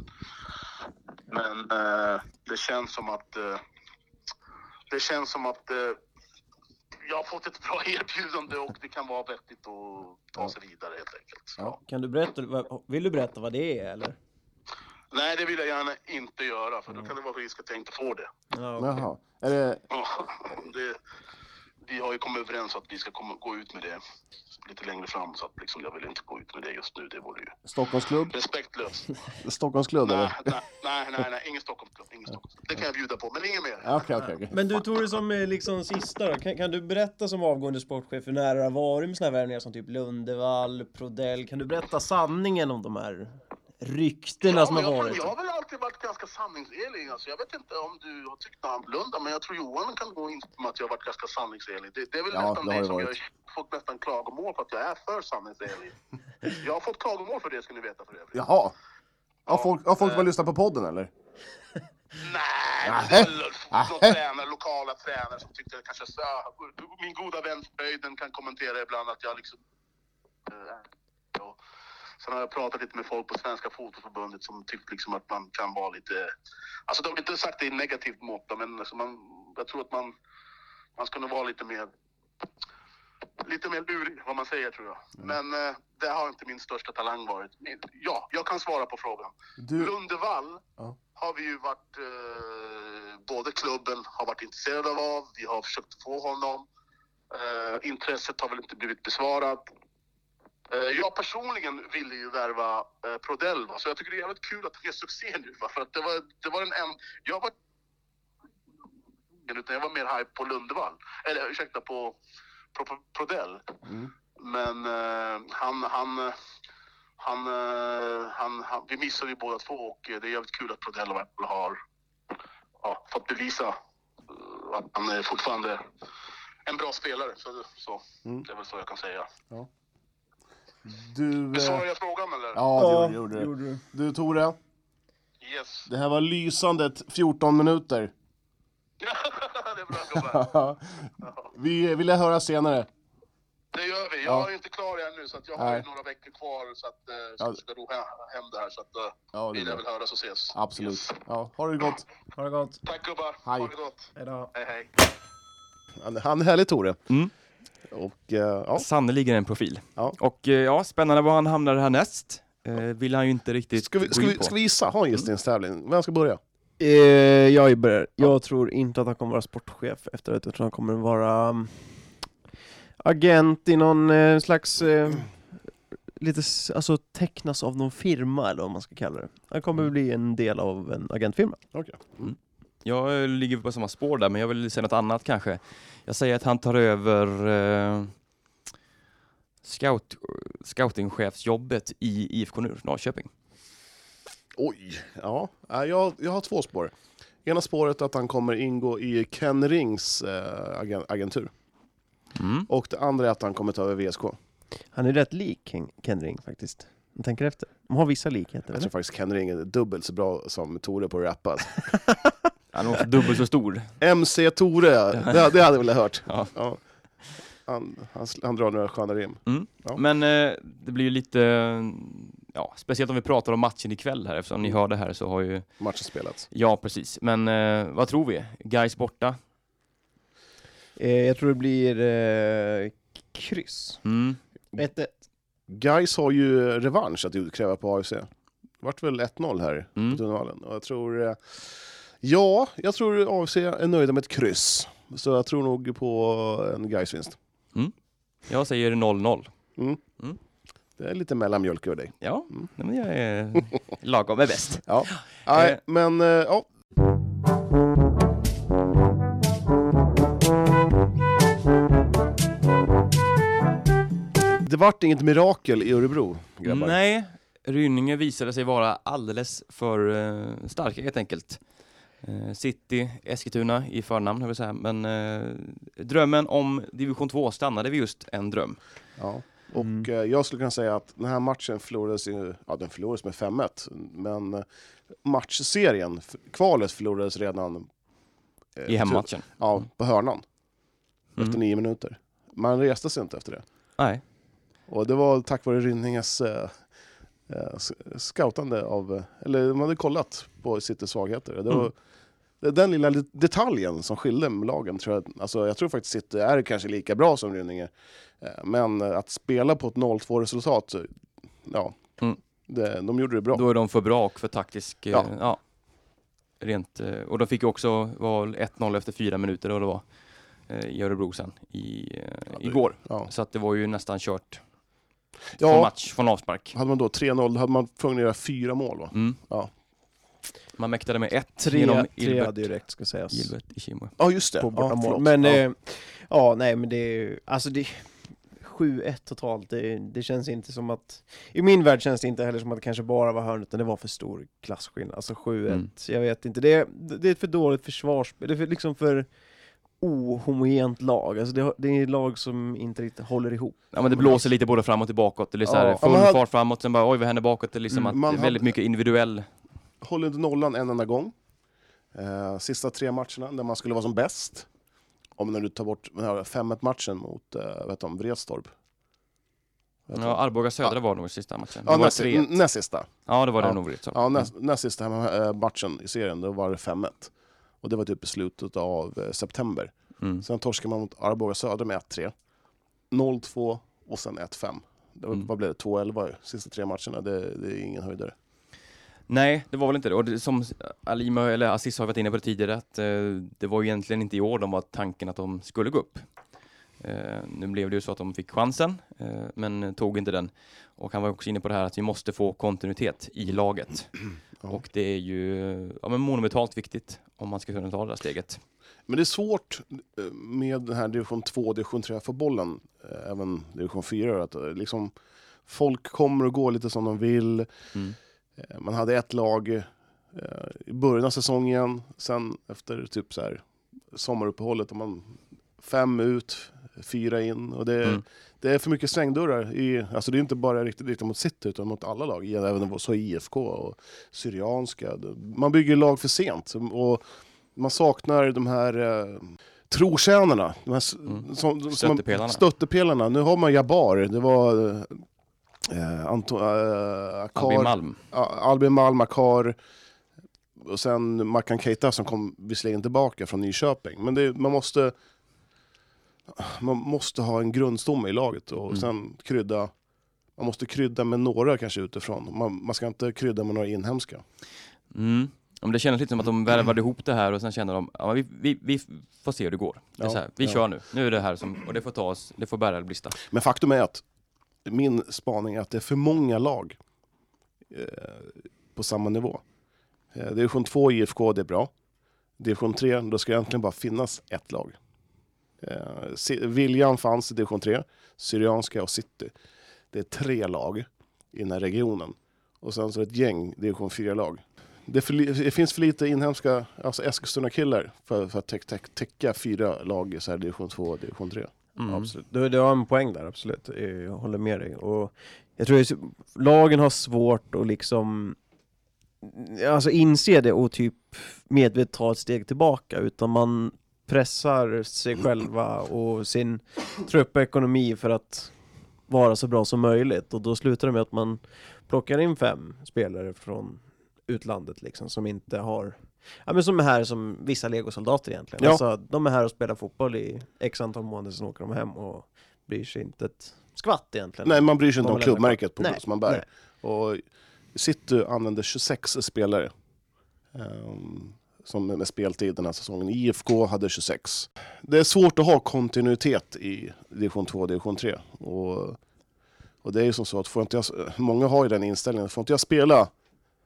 men eh, det känns som att eh, det känns som att eh, jag har fått ett bra erbjudande och det kan vara vettigt att ta sig vidare helt enkelt. Ja. Kan du berätta, vad- vill du berätta vad det är eller? Nej, det vill jag gärna inte göra för då kan det vara risk att jag inte får det. Ja, okej. Jaha. Är det... Ja, det vi har ju kommit överens att vi ska komma, gå ut med det lite längre fram så att liksom, jag vill inte gå ut med det just nu. Det vore ju Stockholmsklubb? respektlöst. Stockholmsklubb Nej, nej, nej, nej, nej, ingen Stockholmsklubb. Ingen Stockholmsklubb. Det kan jag bjuda på, men inget mer. Ja, Okej, okej, okej. Men du Tore som är liksom sista då, kan, kan du berätta som avgående sportchef hur nära det har varit med såna här värvningar som typ Lundevall, Prodell? Kan du berätta sanningen om de här ryktena som har men jag, varit? Jag har väl alltid varit ganska sanningsenlig. Alltså, jag vet inte om du har tyckt annorlunda, men jag tror Johan kan gå in med att jag har varit ganska sanningsenlig. Det, det är väl Ja, nästan det det som varit. jag har fått nästan klagomål för att jag är för sanningsenlig. jag har fått klagomål för det, ska ni veta för övrigt. Jaha. Har folk, har folk eh, bara lyssnat på podden eller? Nej, Nähä. det är väl någon tränare, lokala tränare som tyckte att kanske så, min goda vän Fröjden kan kommentera ibland att jag liksom... Sen har jag pratat lite med folk på Svenska Fotoförbundet som tyckte liksom att man kan vara lite... Alltså de har inte sagt det i negativt mått, men alltså man, jag tror att man, man ska nog vara lite mer... Lite mer lurig, vad man säger tror jag. Men eh, det har inte min största talang varit. Men, Ja, jag kan svara på frågan. Du... Lundevall Ja. har vi ju varit, eh, både klubben har varit intresserade av, vi har försökt få honom. Eh, intresset har väl inte blivit besvarat. Eh, jag personligen ville ju värva eh, Prodell, va? så jag tycker det är jävligt kul att det är succé nu. Va? För att det var, det var den en, jag var utan jag var mer hype på Lundevall. Eller ursäkta, på, på, på Prodell. Mm. Men eh, han, han, han, eh, han, han, vi missade ju båda två och det är jävligt kul att Prodell har ja, fått bevisa att han är fortfarande en bra spelare. Så, så Mm. det är väl så jag kan säga. Du... Besvarar Eh... jag frågan eller? Ja, det gjorde, gjorde du. du. Tore, Yes. det här var lysande 14 minuter. det är bra gubbar. Vi vill höra senare. Det gör vi. Jag Ja. är inte klar än nu så att jag har några veckor kvar så att eh, Ja. så ska ro he- hem det här så att eh, Ja, det vill är jag bra. väl höras och ses. Absolut. Yes. Ja, ha det gott. Ha det gott. Tack gubbar. Hej. Ha det gott. Hejdå. Hej hej. Han, han är härlig Tore. Mm. Och eh, ja, Sannerligen en profil. Ja. Och eh, ja, spännande var han hamnar härnäst. Eh, vill han ju inte riktigt ska vi, gå ska, in vi, på. ska vi gissa? Ha en gissningstävling. Vem ska börja? Eh, jag börjar. Jag tror inte att han kommer vara sportchef efter det. Jag tror han kommer vara um, agent i någon eh, slags... Eh, lite, alltså tecknas av någon firma eller vad man ska kalla det. Han kommer bli en del av en agentfirma. Okej. Jag ligger på samma spår där, men jag vill säga något annat kanske. Jag säger att han tar över eh, scout, scoutingchefsjobbet i IFK Norrköping. Oj, ja. ja, Jag, jag har två spår. Ena spåret är att han kommer ingå i Ken Rings eh, agen- agentur. Mm. Och det andra är att han kommer ta över VSK. Han är rätt lik Ken, Ken Ring faktiskt. Jag tänker efter. De har vissa likheter, Jag eller? tror faktiskt Ken Ring är dubbelt så bra som Tore på att rappa. Han är också dubbelt så stor. MC Tore, det, det hade jag velat hört. Ja. Ja. han, han, han drar några sköna rim. Ja. Men eh, det blir ju lite, eh, ja, speciellt om vi pratar om matchen ikväll här eftersom ni hör det här så har ju, Matchen spelats. ja precis. Men eh, vad tror vi? Guys borta? Eh, jag tror det blir eh, kryss. Mm. 1-1. Guys har ju revansch att utkräva på AFC. Det vart väl 1-0 här Mm. på Tunnelvallen. Och jag tror... eh, Ja, jag tror AFC är nöjda med ett kryss. Så jag tror nog på en guys vinst Jag säger 0-0. Mm. Mm. Det är lite mellanmjölk över dig. Ja, Mm. men jag är lagom är bäst. Ja. Nej, men eh, ja. Det vart inget mirakel i Örebro, grabbar. Nej, Rynninge visade sig vara alldeles för eh, starka helt enkelt. Eh, City, Eskilstuna i förnamn, jag vill säga. men eh, drömmen om division 2 stannade vid just en dröm. Ja. Och Mm. eh, jag skulle kunna säga att den här matchen förlorades, ju- ja den förlorades med 5-1, men matchserien, kvalet förlorades redan eh, I hemmatchen. Ja, på hörnan, efter Mm. nio minuter. Man reste sig inte efter det. Nej. Och det var tack vare Rynninges eh, scoutande av, eller de hade kollat på Citys svagheter. Det var Mm. Den lilla detaljen som skilde lagen. Tror jag, alltså, jag tror faktiskt City är kanske lika bra som Rynninge. Eh, Men eh, att spela på ett 0-2 resultat, eh, ja, Mm. det, de gjorde det bra. Då är de för bra och för taktisk. eh, Ja. Ja. Rent, och de fick ju också var 1-0 efter fyra minuter var eh, i Örebro sen i, Ja, igår. Ja. Så att det var ju nästan kört från Ja, match, från avspark. hade man då 3-0 hade man tvungen att göra fyra mål. Va? Mm. Ja. Man mäktade med ett Tre, genom tre Gilbert, direkt ska sägas. Gilbert Ishimwe. Ja, just det. På ja. Men ja. eh, ja, nej men det är ju- alltså det 7-1 totalt, det, det känns inte som att I min värld känns det inte heller som att det kanske bara var hörn utan det var för stor klasskillnad, alltså 7-1, Mm. jag vet inte, det är, det är ett för dåligt försvarsspel, det är för, liksom för ohomogent lag, alltså det, det är ett lag som inte riktigt håller ihop. Ja men det blåser lite både framåt och bakåt. Det är så här Ja. full Ja, hade- fart framåt, sen bara oj vad händer bakåt? Det är liksom Mm, att man det är väldigt hade- mycket individuell. Håller inte nollan en enda gång. Eh, sista tre matcherna där man skulle vara som bäst. Om när du tar bort 5-1 matchen mot eh, vet du, Vretstorp. Vet? Ja, Arboga Södra var nog sista matchen. ja, näst, 3 näst sista. Ja det var det Ja. nog Vrids. Ja, näst, näst sista eh, matchen i serien, då var det 5-1. Och det var typ i slutet av eh, september. Mm. Sen torskade man mot Arboga Södra med 1-3. 0-2 och sen 1-5. Det var, Mm. Vad blev det? 2-11 sista tre matcherna. Det, det är ingen höjdare. Nej, det var väl inte det. Och det, som Alima eller Aziz har varit inne på det tidigare, att eh, det var ju egentligen inte i år de var tanken att de skulle gå upp. Eh, nu blev det ju så att de fick chansen, eh, men tog inte den. Och han var också inne på det här att vi måste få kontinuitet i laget. Ja. Och det är ju ja, men monumentalt viktigt om man ska kunna ta det där steget. Men det är svårt eh, med den här division 2 division 3-fotbollen, eh, även division 4, att eh, liksom folk kommer och går lite som de vill. Mm. Eh, Man hade ett lag eh, i början av säsongen, sen efter typ så här sommaruppehållet, man fem ut, fyra in. Och det, Mm. det är för mycket svängdörrar. I, alltså det är inte bara riktigt, riktigt mot City, utan mot alla lag. Även så IFK och Syrianska. Man bygger lag för sent. Och man saknar de här eh, trotjänarna. De här Mm. som, som, Stöttepelarna. stöttepelarna. Nu har man Jabbar. Det var eh, Anto, eh, Akar, Albin Malm. Albin Malm, Akar och sen Makan Keita som kom visserligen tillbaka från Nyköping. Men det, man måste man måste ha en grundstomme i laget och Mm. sen krydda man måste krydda med några kanske utifrån. Man, man ska inte krydda med några inhemska. Mm. Men det kändes lite som att de värvade ihop det här och sen kände de, ja, vi, vi, vi får se hur det går. Det Ja, här, vi ja. kör nu. Nu är det här som, och det får ta oss, det får bära eller brista. Men faktum är att min spaning är att det är för många lag eh, på samma nivå. Eh, division 2 IFK, det är bra. Division 3, då ska det egentligen bara finnas ett lag. Eh, Viljan fanns i division 3, Syrianska och City. Det är tre lag i den här regionen. Och sen så är det ett gäng division 4-lag. Det, det finns för lite inhemska alltså Eskilstuna-killar för, för att täcka te täcka fyra lag i så här division 2 och division 3. Mm. Absolut. Du, du har en poäng där, absolut. Jag håller med dig. Och jag tror att lagen har svårt att liksom alltså inse det och typ medvetet ta ett steg tillbaka, utan man pressar sig själva och sin truppekonomi för att vara så bra som möjligt och då slutar det med att man plockar in fem spelare från utlandet liksom som inte har Ja men som är här som vissa legosoldater egentligen. Ja. Alltså, de är här och spelar fotboll i x antal månader, sen åker de hem och bryr sig inte ett skvatt egentligen. Nej, man bryr sig inte om klubbmärket på, som man bär. nej. Och City använder 26 spelare ehm, som med speltid den här säsongen. IFK hade 26. Det är svårt att ha kontinuitet i division 2 och division 3. Och, och det är ju som så att får inte jag, många har ju den inställningen, får inte jag spela,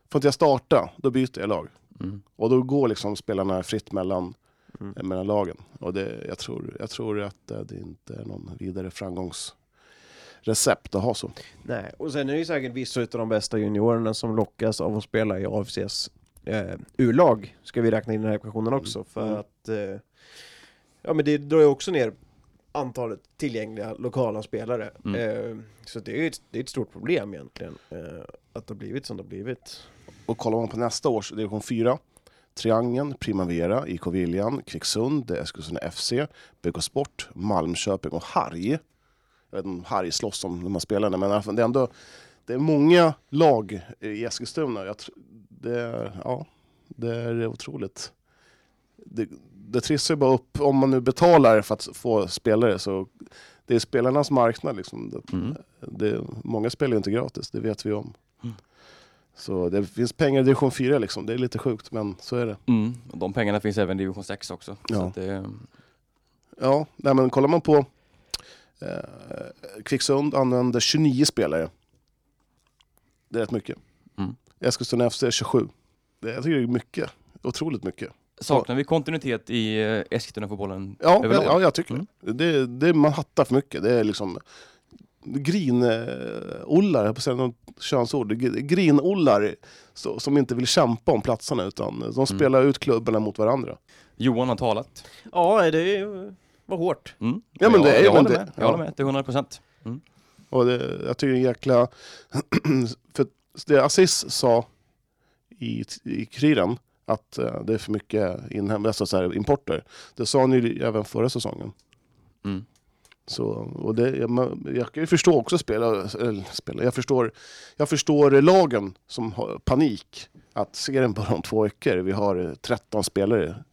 får inte jag starta, då byter jag lag. Mm. Och då går liksom spelarna fritt mellan, Mm. eh, mellan lagen. Och det, jag, tror, jag tror att eh, det inte är någon vidare framgångsrecept att ha så. Nej, och sen är det ju säkert vissa av de bästa juniorerna som lockas av att spela i AFCs eh, U-lag, ska vi räkna in i den här ekvationen också, för Mm. att eh, ja men det drar ju också ner antalet tillgängliga lokala spelare. Mm. Eh, så det är ju ett, det är ett stort problem egentligen, eh, att det har blivit som det har blivit. Och kollar man på nästa års division 4, Triangeln, Primavera, IK Viljan, Kvicksund, Eskilstuna FC, BK Sport, Malmköping och Harg. Jag vet inte om Harg slåss om de här spelarna, men det är ändå det är många lag i Eskilstuna. Jag, det, är, ja, det är otroligt. Det, det trissar ju bara upp, om man nu betalar för att få spelare, så det är spelarnas marknad. Liksom. Det, Mm. det, många spelar ju inte gratis, det vet vi om. Mm. Så det finns pengar i division 4 liksom. Det är lite sjukt, men så är det. Mm. Och de pengarna finns även i division 6 också. Så Ja. det, Ja, nej, men kollar man på eh, Kvicksund använder 29 spelare. Det är rätt mycket. Mm. Eskilstuna FC är 27. Det, jag tycker det är mycket. Otroligt mycket. saknar vi kontinuitet i eh, Eskilstuna-fotbollen Ja, ja jag tycker Mm. det. det. Det Man hattar för mycket. Det är liksom grinollar, jag på att säga något könsord, Gr- grinollar som inte vill kämpa om platserna utan Mm. de spelar ut klubbarna mot varandra. Johan har talat. Ja, det är- var hårt. Mm. Ja, men jag, det är ju- jag men håller det- med. Jag ja. håller med till 100 procent. Och det, jag tycker det är jäkla... för det Aziz sa i, i Kriren, att eh, det är för mycket inhem, alltså så här, importer. Det sa han ju även förra säsongen. Mm. Så, och det, jag, jag kan ju förstå också spela, eller spela jag, förstår, jag förstår lagen som har panik. Att serien bara om två veckor, vi har eh, 13 spelare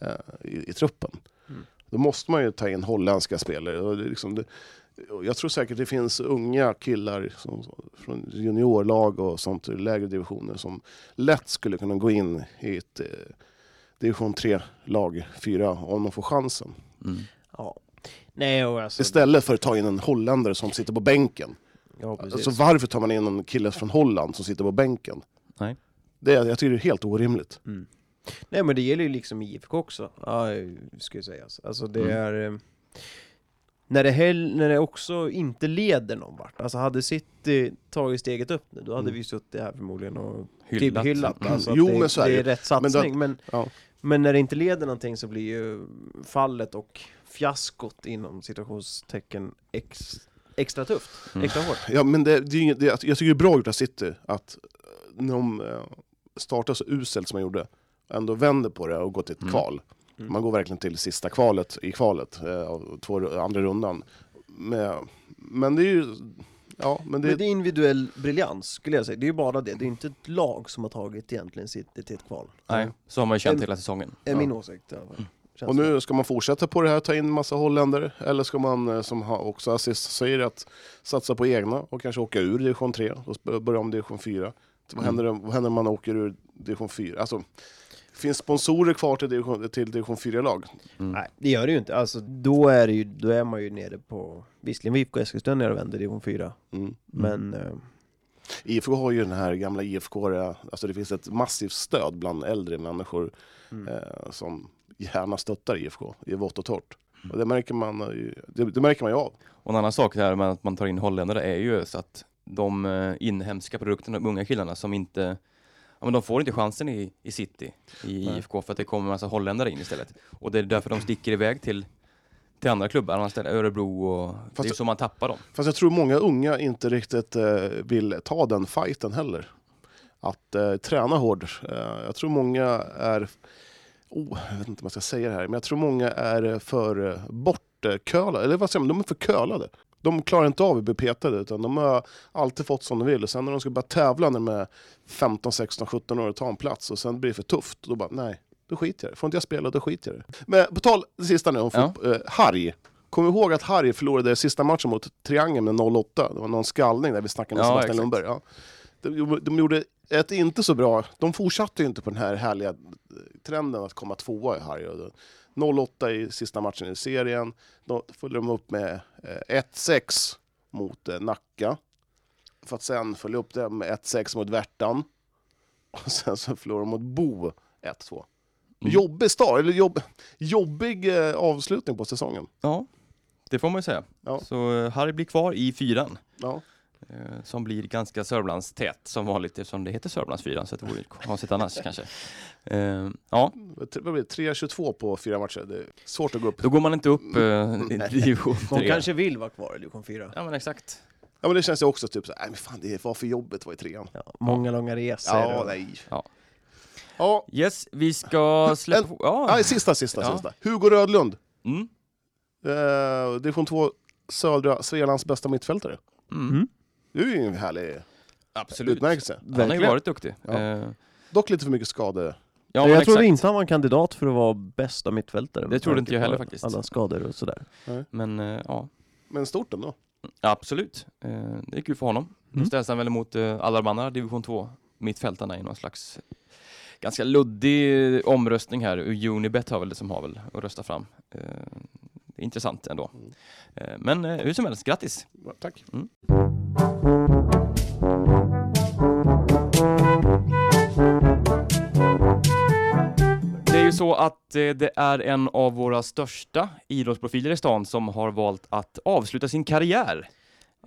eh, i, i truppen. Mm. Då måste man ju ta in holländska spelare. Och det liksom det, och jag tror säkert det finns unga killar som, från juniorlag och sånt i lägre divisioner som lätt skulle kunna gå in i ett eh, division 3-lag, 4, om de får chansen. Mm. Ja. Nej, och alltså... Istället för att ta in en holländare som sitter på bänken. Ja, precis. Alltså varför tar man in en kille från Holland som sitter på bänken? Nej. Det, är- jag tycker det är helt orimligt. Mm. Nej men det gäller ju liksom IFK också, ja, ska jag säga. Alltså det Mm. är... eh, När det, hell, när det också inte leder någon vart, alltså hade City tagit steget upp nu, då hade Mm. vi suttit här förmodligen och Hyllat. typ hyllat. Alltså att Jo, det, men så är det det är rätt satsning, men, Ja. men när det inte leder någonting så blir ju fallet och fiaskot inom situationstecken ex, extra tufft, Mm. extra hårt. Ja, men det, det är inget, det, jag tycker det är bra gjort av City att eh, när de eh, startar så uselt som de gjorde, ändå vänder på det och går till ett Mm. kval. Mm. Man går verkligen till sista kvalet i kvalet, eh, av två, andra rundan. Med, men det är ju... Ja, men det, Men det är individuell briljans skulle jag säga, det är ju bara det, det är inte ett lag som har tagit egentligen City till ett kval. Nej, så har man ju känt En- hela säsongen. är Ja. min åsikt fall. Känns Och nu ska man fortsätta på det här, ta in massa holländare? Eller ska man, eh, som också Assist säger, att satsa på egna och kanske åka ur division 3 och börja om division 4? Vad Mm. händer, vad händer om man åker ur division 4? Alltså, finns sponsorer kvar till division, till division 4-lag? Mm. Nej, det gör det ju inte. Alltså, då, är det ju, då är man ju nere på... Visserligen var IFK Eskilstuna nere och vände i division 4, Mm. men... Eh, IFK har ju den här gamla IFK, alltså det finns ett massivt stöd bland äldre människor mm. eh, som gärna stöttar IFK i vått och torrt. Och det märker man, eh, det, det märker man ju av. Och en annan sak här med att man tar in holländare är ju så att de eh, inhemska produkterna, de unga killarna som inte Ja, men de får inte chansen i, i City, i Nej. IFK, för att det kommer en massa holländare in istället. Och det är därför de sticker iväg till, till andra klubbar, andra ställen, Örebro och... det är det- så man tappar dem. Fast jag tror många unga inte riktigt eh, vill ta den fighten heller. Att eh, träna hårt. Eh, jag tror många är oh, jag vet inte om jag ska säga det här, men jag tror många är eh, för eh, bortkölade, eller vad säger man, de är för kölade. De klarar inte av att bli petade, utan de har alltid fått som de vill. Och sen när de ska börja tävla när de är 15, 16, 17 år och ta en plats och sen blir det för tufft, då bara nej, då skiter jag. Får inte jag spela, då skiter jag det. Men på tal, det sista nu om Ja. eh, Harry. Kommer du ihåg att Harry förlorade sista matchen mot Triangeln med 0-8? Det var någon skallning där vi snackade med Ja, Sebastian. Lundberg. Ja. De, de gjorde ett inte så bra, de fortsatte ju inte på den här härliga eh, trenden att komma tvåa i Harry. Och då- 0-8 i sista matchen i serien. Då följde de upp med eh, 1-6 mot eh, Nacka. För att sen följa upp det med 1-6 mot Värtan. Och sen så förlorade de mot Bo 1-2. Mm. Jobbig start, eller jobb, jobbig eh, avslutning på säsongen. Ja, det får man ju säga. Ja. Så eh, Harry blir kvar i fyran. Ja. Eh, Som blir ganska Sörmlandstät som vanligt eftersom det heter Sörmlandsfyran så det vore konstigt annars kanske. Eh, Ja, Vad blir det? 3-22 på fyra matcher. Det är svårt att gå upp. då går man inte upp eh, i division De 3. kanske vill vara kvar i division 4. Ja men exakt. Ja, men det känns ju också typ så nej men fan det var för jobbigt att vara i trean. Ja, många långa resor. Ja, och- nej. Ja. Ja, Yes, vi ska släppa... En- Ja. nej, sista, sista, Ja. sista. Hugo Rödlund. Mm. Eh, division 2, södra Svealands bästa mittfältare. Mm. Det är ju en härlig Absolut. utmärkelse. Han har ju Verkligen. varit duktig. Ja. Eh, Dock lite för mycket skade. Ja, jag trodde exakt. inte han var en kandidat för att vara bästa mittfältare. Det med trodde tanke inte jag på heller faktiskt. Alla skador och sådär. Men eh, ja, Men stort ändå. absolut. Eh, det är kul för honom. Nu Mm. ställs han väl mot uh, alla de andra division 2 mittfältarna i någon slags ganska luddig eh, omröstning här. Unibet har väl det som har väl att rösta fram. Eh, intressant ändå. Mm. Men eh, hur som helst, grattis! Ja, Tack. Det är ju så att eh, det är en av våra största idrottsprofiler i stan som har valt att avsluta sin karriär.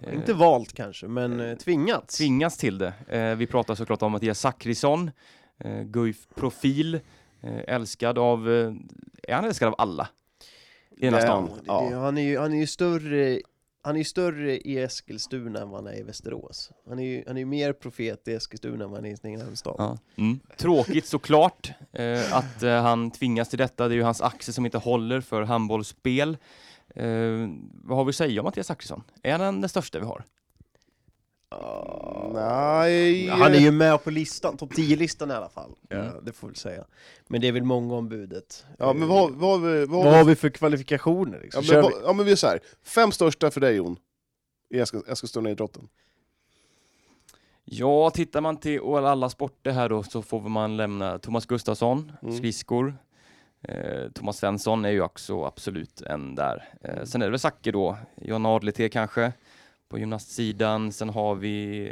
Eh, Inte valt kanske, men tvingats. tvingas till det. Vi pratar såklart om Mattias Zackrisson, Guif-profil, älskad av, är han älskad av alla i den här Ja. stan? Det- Han är ju, han är ju större han är ju större i Eskilstuna än vad han är i Västerås. Han är ju han är ju mer profet i Eskilstuna än vad han är i sin egen hemstad. Ja. Mm. Tråkigt såklart eh, att eh, han tvingas till detta. Det är ju hans axel som inte håller för handbollsspel. Eh, vad har vi att säga om Mattias Zackrisson? Är han den största vi har? Nej. Han är ju med på listan, topp 10-listan i alla fall. Mm. Ja, det får vi säga. Men det är väl många om budet. Ja, men vad, vad, har vi- vad, vad har vi- för kvalifikationer? ja, Liksom? men, Kör vad, vi? ja, men vi är så här. Fem största för dig Jon. I Eskil- Eskilstuna-idrotten. Ja, tittar man till alla sporter här då så får man lämna Thomas Gustafsson, Mm. skridskor. Eh, Thomas Svensson är ju också absolut en där. Eh, sen är det väl Zacke då, John Adlete kanske på gymnastsidan. Sen har vi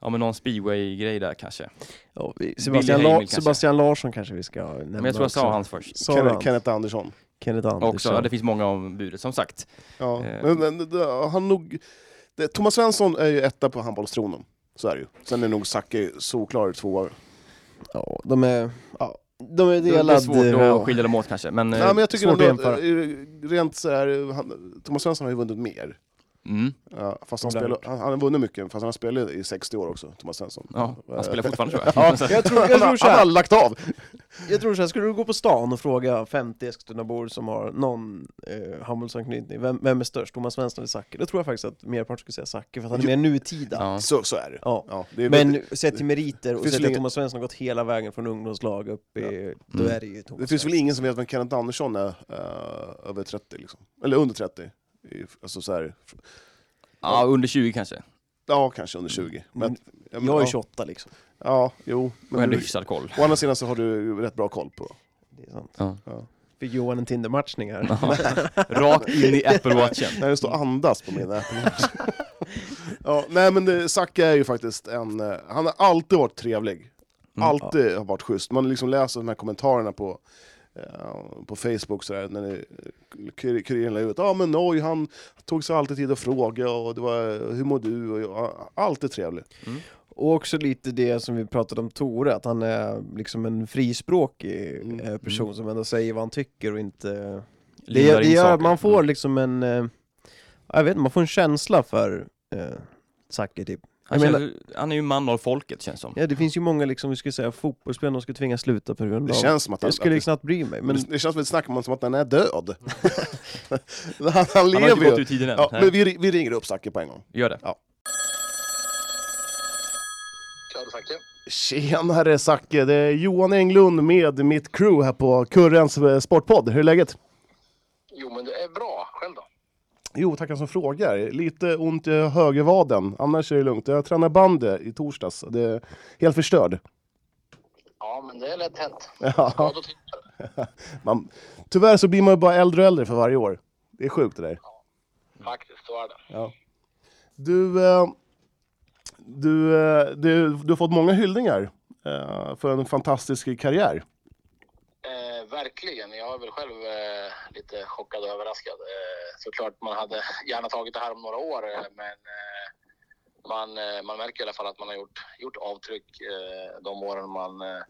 ja, men någon speedway-grej där kanske. Ja, vi, Sebastian, La- kanske. Sebastian Larsson kanske vi ska nämna Men jag tror jag också. sa hans först. Kenneth, han? Kenneth Andersson. Kenneth Andersson. Också, ja, det finns många om budet som sagt. Ja. Eh. Men, men, det- han nog, det, Thomas Svensson är ju etta på handbollstronen. Så är det ju. Sen är nog Zacke solklar tvåa. Ja, de är, ja, de är Det delade. är svårt ja. att skilja dem åt kanske. Men, Nej, men jag tycker svårt ändå, att, jämföra. eh, rent så här, han, Thomas Svensson har ju vunnit mer. Mm, Ja, fast han, Ja, spelar, han, han har vunnit mycket, fast han har spelat i 60 år också, Thomas Svensson. ja, han spelar fortfarande tror jag. Ja, Jag tror, jag han, tror har- han har här, lagt av! jag tror så här, skulle du gå på stan och fråga 50 Eskilstunabor som har någon eh, handbollsanknytning, vem, vem är störst? Thomas Svensson eller Zacke? Då tror jag faktiskt att merparten skulle säga Zacke, för att han är mer nutida. ja. Så, så är det. Ja. Ja, det är, Men sett till meriter och sett att Thomas Svensson har gått hela vägen från ungdomslag upp i, då Mm. är det ju Thomas det finns väl ingen som vet vem Kenneth Andersson är eh, över 30 liksom. Eller under 30. Alltså så här, ja, under 20 kanske. ja, kanske under 20. Men, Mm. ja, men, Jag är ja, 28 liksom. Ja, jo. Och Men ändå du, hyfsad koll. å andra sidan så har du rätt bra koll på. Det är sant. Ja. Ja. Fick Johan en Tinder-matchning här. Rakt in i Apple Watchen. När det står andas på min Apple Watch. ja, nej men det, Zacke är ju faktiskt en... eh, Han har alltid varit trevlig. Mm. Alltid har varit schysst. Man liksom läser de här kommentarerna på, på Facebook så där, när Kuriren la ut ja men oj, han tog sig alltid tid att fråga och det var hur mår du? Och jag, alltid trevlig. Och också lite det som vi pratade om Tore, att han är liksom en frispråkig Mm. eh, person som ändå säger vad han tycker och inte... Det, det in gör saker. att man får Mm. liksom en... eh, Jag vet inte, man får en känsla för eh, Zacke typ. Han, Jag känns, han är ju man av folket känns som. Ja, det finns ju många liksom, vi skulle säga fotbollsspelare som skulle tvingas sluta på grund Det av... känns som att han, jag skulle ju att knappt bry mig, det, men det, det känns som att det snackar man som att den är död. han, han Han har lever inte gått ju. ur tiden än. Ja, men vi, vi ringer upp Zacke på en gång. Gör det. Zacke? Tjenare Zacke, det är Johan Englund med mitt crew här på Kurrens eh, Sportpodd. Hur är läget? Jo, men det är bra. Själv då? Jo, tackar som frågar. Lite ont i högervaden, annars är det lugnt. Jag tränade bandy i torsdags, det är helt förstörd. Ja, men det är lätt hänt. Ja, man, tyvärr så blir man ju bara äldre och äldre för varje år. Det är sjukt det där. faktiskt, så är det. Ja. Du, eh, du, eh, du, du har fått många hyllningar eh, för en fantastisk karriär. Verkligen. Jag är väl själv eh, lite chockad och överraskad. Eh, såklart man hade gärna tagit det här om några år, eh, men eh, man, eh, man märker i alla fall att man har gjort, gjort avtryck eh, de åren man, eh,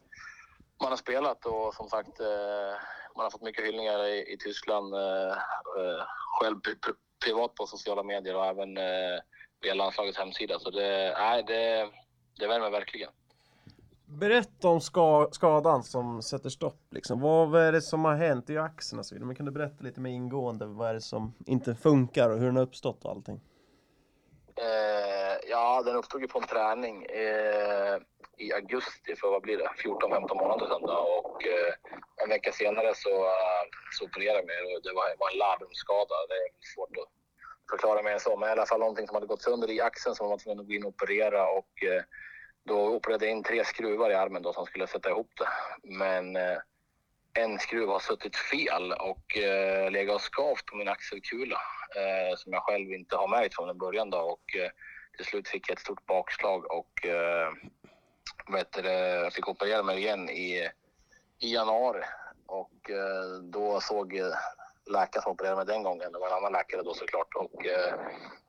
man har spelat och som sagt eh, man har fått mycket hyllningar i, i Tyskland eh, eh, själv pri- privat på sociala medier och även eh, via landslagets hemsida. Så det, nej, det, det värmer verkligen berätta om ska, skadan som sätter stopp liksom. Vad är det som har hänt i axeln och så vidare? Men kan du berätta lite mer ingående, vad är det som inte funkar och hur den har uppstått och allting? Eh, ja, den uppstod ju på en träning eh, i augusti för vad blir det, 14-15 månader sedan. Då. Och eh, en vecka senare så, eh, så opererade jag mig och det var, var en labrumsskada. Det är svårt att förklara mer än så, men i alla fall någonting som hade gått sönder i axeln som man var tvungen att gå in och operera och eh, då opererade jag in tre skruvar i armen då som skulle sätta ihop det. Men eh, en skruv har suttit fel och eh, legat och skavt på min axelkula eh, som jag själv inte har märkt från början då. Och eh, till slut fick jag ett stort bakslag och eh, vet du, jag fick operera mig igen i, i januari. Och eh, då såg eh, läkaren som opererade mig den gången, det var en annan läkare då såklart. Och eh,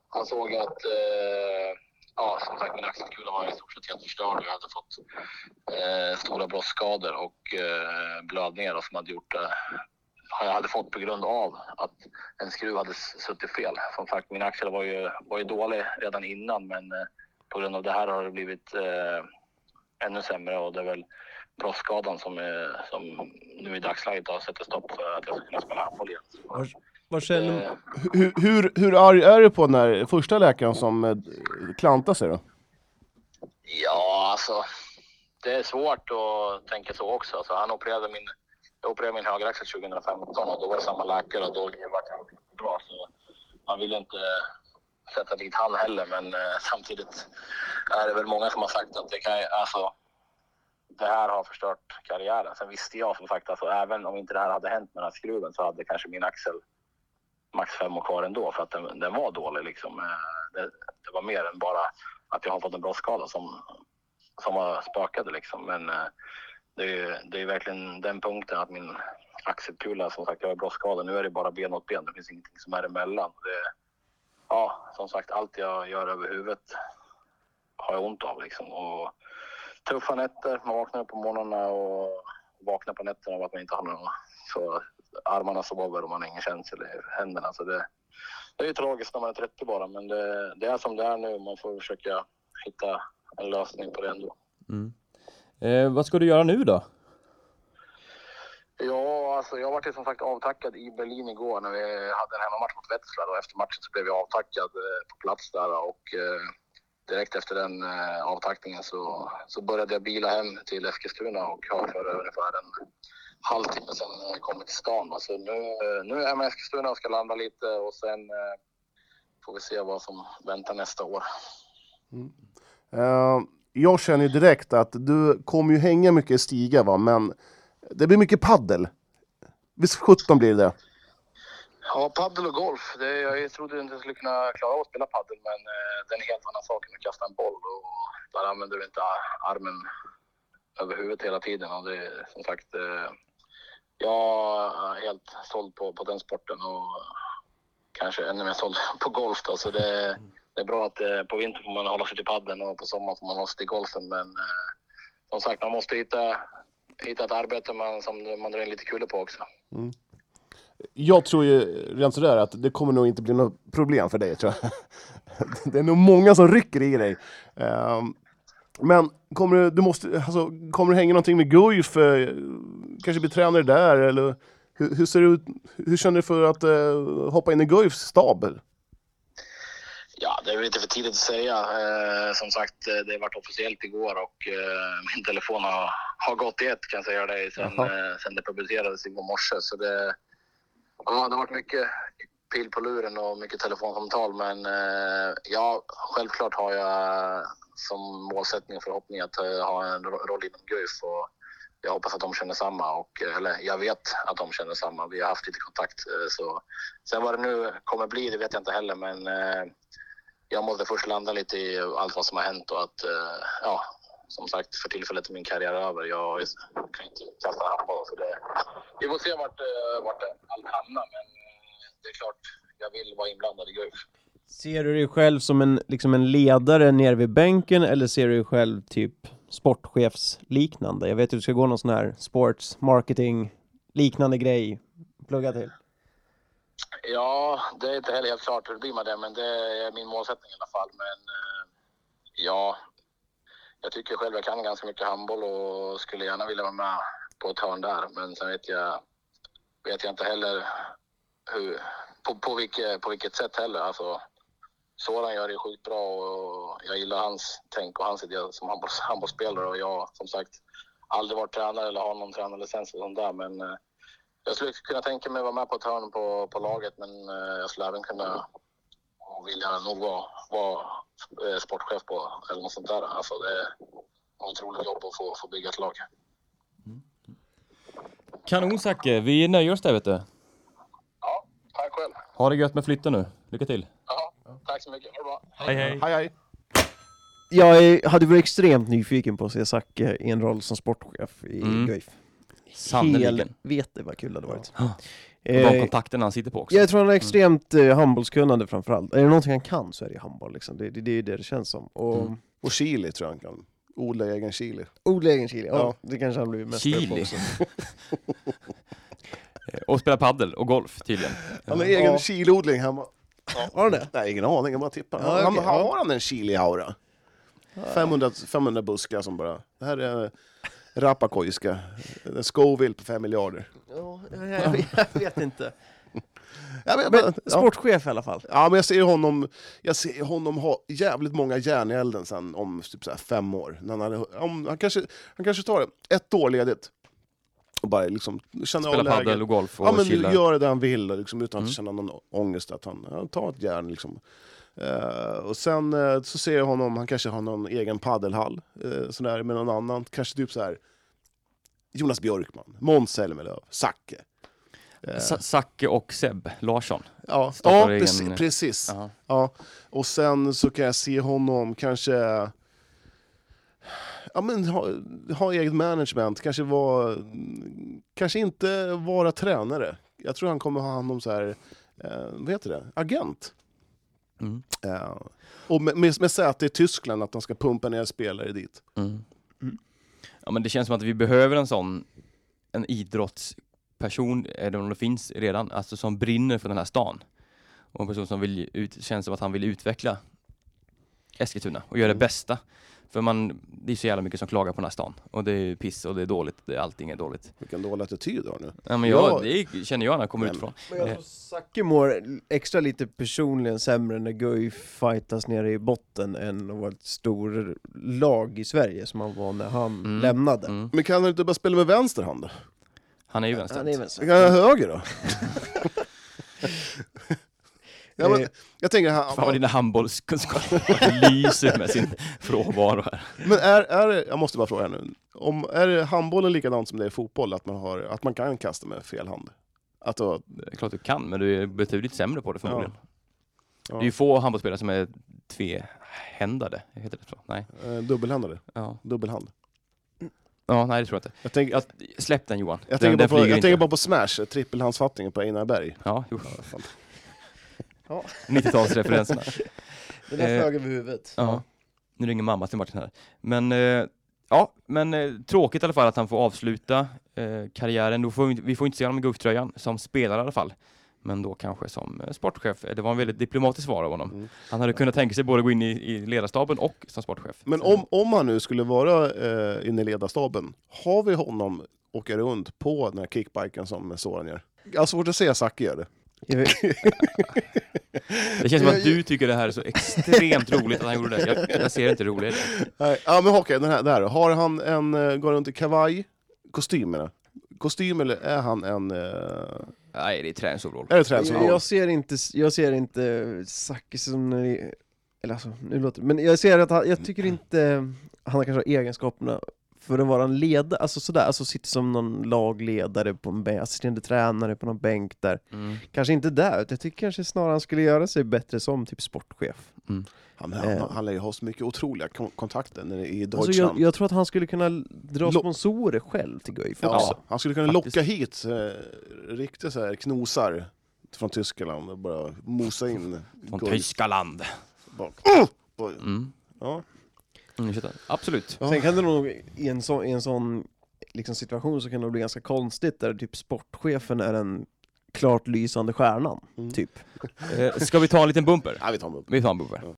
han såg att eh, ja, som sagt min axelkula var i stort sett helt förstörd och jag hade fått eh, stora brottsskador och eh, blödningar då, som hade gjort eh, det jag hade fått på grund av att en skruv hade suttit fel. Som sagt, min axel var ju, var ju dålig redan innan men eh, på grund av det här har det blivit eh, ännu sämre och det är väl brottsskadan som, är, som nu i dagsläget har sätter stopp för att jag ska kunna spela handboll igen. Vad, känner Eh, Hur, hur, hur arg är du på den där första läkaren som eh, klantade sig då? Ja, alltså. Det är svårt att tänka så också. Alltså, han opererade min, jag opererade min högeraxel 2015 och då var det samma läkare och då var det bra. Så man vill inte sätta dit han heller, men eh, samtidigt är det väl många som har sagt att det kan, alltså, det här har förstört karriären. Sen visste jag som sagt, alltså, även om inte det här hade hänt med den här skruven så hade kanske min axel max fem år kvar ändå för att den, den var dålig. Liksom. Eh, det, det var mer än bara att jag har fått en brottsskada som, som var spökade liksom. Men eh, det är ju det är verkligen den punkten att min axelkula, som sagt, jag har brottsskada. Nu är det bara ben mot ben. Det finns ingenting som är emellan. Det, ja, som sagt, allt jag gör över huvudet har jag ont av liksom. Och tuffa nätter. Man vaknar upp på morgnarna och vaknar på nätterna av att man inte har några så armarna sover och man har ingen känsel i händerna. Så det, det är ju tragiskt när man är 30 bara, men det, det är som det är nu. Man får försöka hitta en lösning på det ändå. Mm. Eh, vad ska du göra nu då? Ja, alltså jag var som sagt avtackad i Berlin igår när vi hade en hemmamatch mot Wetzlar och efter matchen så blev jag avtackad eh, på plats där och eh, direkt efter den eh, avtackningen så, så började jag bila hem till Eskilstuna och har för ungefär en halvtimme sedan eh, kommit till stan. Alltså nu, eh, nu är jag med i Eskilstuna och ska landa lite och sen eh, får vi se vad som väntar nästa år. Eh, jag känner ju direkt att du kommer ju hänga mycket i stiga va, men det blir mycket paddel. Visst 17 blir det? Ja, paddel och golf. Det, jag trodde inte jag skulle kunna klara av att spela paddel, men eh, det är en helt annan sak än att kasta en boll. Och där använder du inte armen över huvudet hela tiden. Och det som sagt, eh, jag är helt såld på, på den sporten och kanske ännu mer såld på golf. Då. Så det, det är bra att eh, på vintern får man hålla sig till padden och på sommaren får man hålla sig till golfen. Men eh, som sagt, man måste hitta, hitta ett arbete man, som man drar in lite kulor på också. Mm. Jag tror ju rent sådär att det kommer nog inte bli något problem för dig tror jag. Det är nog många som rycker i dig. Ehm, men kommer du, du måste, alltså, kommer du hänga någonting med Guif? Eh, Kanske bli tränare där eller hur, hur ser det ut? Hur känner du för att eh, hoppa in i Guifs stab? Ja, det är väl lite för tidigt att säga. Eh, som sagt, eh, det varit officiellt igår och eh, min telefon har, har gått i ett kan jag säga dig sen, eh, sen det publicerades i morse. Så det, ja, det har varit mycket pil på luren och mycket telefonsamtal. Men eh, ja, självklart har jag som målsättning och förhoppning att eh, ha en ro- roll inom Guif. Och jag hoppas att de känner samma. Och, eller jag vet att de känner samma. Vi har haft lite kontakt. Eh, så. Sen vad det nu kommer bli, det vet jag inte heller. Men eh, jag måste först landa lite i allt vad som har hänt och att, eh, ja, som sagt, för tillfället är min karriär över. Jag kan inte kasta handboll. Så det, vi får se vart, eh, vart allt hamnar, men eh, det är klart, jag vill vara inblandad i Guif. Ser du dig själv som en, liksom en ledare nere vid bänken eller ser du dig själv typ sportchefsliknande? Jag vet att du ska gå någon sån här sports marketing liknande grej. Plugga till. Ja, det är inte heller helt klart hur det blir med det, men det är min målsättning i alla fall. Men eh, ja, jag tycker själv jag kan ganska mycket handboll och skulle gärna vilja vara med på ett hörn där. Men sen vet jag, vet jag inte heller hur, på, på, vilket, på vilket sätt heller. Alltså, Soran gör det sjukt bra och jag gillar hans tänk och hans idé som handbolls, handbollsspelare. Och jag som sagt aldrig varit tränare eller har någon tränarlicens eller sånt där. Men eh, jag skulle kunna tänka mig att vara med på ett hörn på, på laget men eh, jag skulle även kunna och vilja nog vara, vara eh, sportchef på eller något sånt där. Alltså det är ett otroligt jobb att få, få bygga ett lag. Kanon Zacke, vi nöjer oss där vet du. Ja, tack själv. Ha det gött med flytten nu. Lycka till. Ja, tack så mycket. Ha det bra. Hej hej. Hej hej! Jag hade varit extremt nyfiken på att se Zacke i en roll som sportchef i Mm. Guif. Sannerligen. Helvete vad kul det hade varit. Ja. Och de Eh, kontakterna han sitter på också. jag tror han är extremt eh, handbollskunnande framförallt. Är det någonting han kan så är det handboll liksom. Det, det, det är ju det det känns som. Och Mm. Och chili tror jag han kan. Odla egen chili. odla egen chili, ja, Ja. det kanske han blir på Chili. också. Eh, Och spela paddel och golf tydligen. Han har egen Ja. chiliodling hemma. Har han det? Nej, ingen aning, jag bara tippar. Ja, han, okej, han, ja. Har han en chili-aura? 500, 500 buskar som bara... Det här är Rapakoiska. En Scoville på 5 miljarder. Ja, jag, jag, jag vet inte. Ja, men, Men ja. sportchef i alla fall. ja, men jag ser honom, jag ser honom ha jävligt många järn i elden sen om typ så fem år. Han, hade, om, han, kanske, han kanske tar ett år ledigt och bara liksom känner av Spela läget. paddel och golf och Ja, men chilla. gör det han vill liksom, utan Mm. att känna någon ångest att han, han tar ett järn. Liksom. Eh, och sen eh, så ser jag honom, han kanske har någon egen paddelhall uh, sådär, med någon annan. Kanske typ så här Jonas Björkman, Måns Zelmerlöw, Zacke. Eh, Zacke och Seb Larsson. ja, ja egen- precis. precis. Jaha. Ja. Och sen så kan jag se honom kanske ja, men ha, ha eget management, kanske, vara, kanske inte vara tränare. Jag tror han kommer ha hand om så här, eh, vad heter det, agent. Mm. Eh, och med, med, med säte i Tyskland, att de ska pumpa ner spelare dit. Mm. Mm. Ja men det känns som att vi behöver en sån, en idrottsperson, även om det finns redan, alltså som brinner för den här stan. Och en person som vill ut, känns som att han vill utveckla Eskilstuna och göra det Mm. bästa. För man, det är så jävla mycket som klagar på den här stan. Och det är piss och det är dåligt, det, allting är dåligt. Vilken dålig attityd du har nu. Ja men jag, Ja. det är- känner jag när jag kommer Men- utifrån. Men jag tror Zacke mår extra lite personligen sämre när Guif fightas nere i botten än att vara ett stor lag i Sverige som han var när han Mm. lämnade. Mm. Men kan han inte bara spela med vänster hand då? Han är ju Han är vänster. vänster. Kan han ha höger då? ja, men, Eh, jag tänker, han, Fan vad dina handbollskunskaper lyser med sin frånvaro här. Men är, är jag måste bara fråga här nu, om, är handbollen likadant som det är i fotboll, att man, har, att man kan kasta med fel hand? Att då, Det är klart du kan, men du är betydligt sämre på det förmodligen. ja, Det är ju få handbollsspelare som är tvehändade, heter det så? Nej. eh, dubbelhändare, Ja. dubbelhand. ja, nej det tror jag inte. Jag, tänk, Jag, släpp den Johan. jag, den, tänker, den bara på, jag tänker bara på Smash, eh, trippelhandsfattningen på Einar Berg. Ja, jo. Ja, fan. 90-talsreferenserna. Den där flög över huvudet. Ja. Nu ringer mamma till Martin här. Men, eh, ja, men eh, tråkigt i alla fall att han får avsluta eh, karriären. Då får vi, inte- vi får inte se honom i Guif-tröjan, som spelare i alla fall. Men då kanske som eh, sportchef. Eh, Det var en väldigt diplomatisk svar av honom. Mm. Han hade kunnat tänka sig både gå in i, i ledarstaben och som sportchef. Men om, om han nu skulle vara eh, inne i ledarstaben, har vi honom åka runt på den här kickbiken som Soran gör? Jag har svårt att se Zacke göra det. Jag Det känns som att du tycker det här är så extremt roligt att han gjorde det. Jag, jag ser inte det det. Nej, ja men okej, den här, det här. Har han en, eh, går runt i kavaj, kostym jag. Kostym eller är han en... Eh, Nej, det är träningsoverall. är det Jag, träningsoverall? jag ser inte, jag ser inte Zacke som, när det- eller alltså, nu låter men jag ser att han, jag tycker inte han har kanske egenskaperna för att vara en ledare, alltså sådär, alltså sitter som någon lagledare på en bänk, assisterande tränare på någon bänk där. Mm. Kanske inte där, utan jag tycker kanske snarare han skulle göra sig bättre som typ sportchef. Han, han, Eh. han lär ju ha så mycket otroliga kon- kontakter när det är i Alltså Deutschland. jag, jag tror att han skulle kunna dra sponsorer själv till Guif ja, också. han skulle kunna Faktiskt. locka hit eh, riktiga så här knosar från Tyskland och bara mosa in Från Guif Tyskaland. bak. Mm. Ja. Mm. Absolut. Ja. Sen kan det nog, i en sån, i en sån liksom situation så kan det bli ganska konstigt där typ sportchefen är den klart lysande stjärnan, Mm. typ. Eh, ska vi ta en liten bumper? Ja, vi tar honom upp. Vi tar en bumper.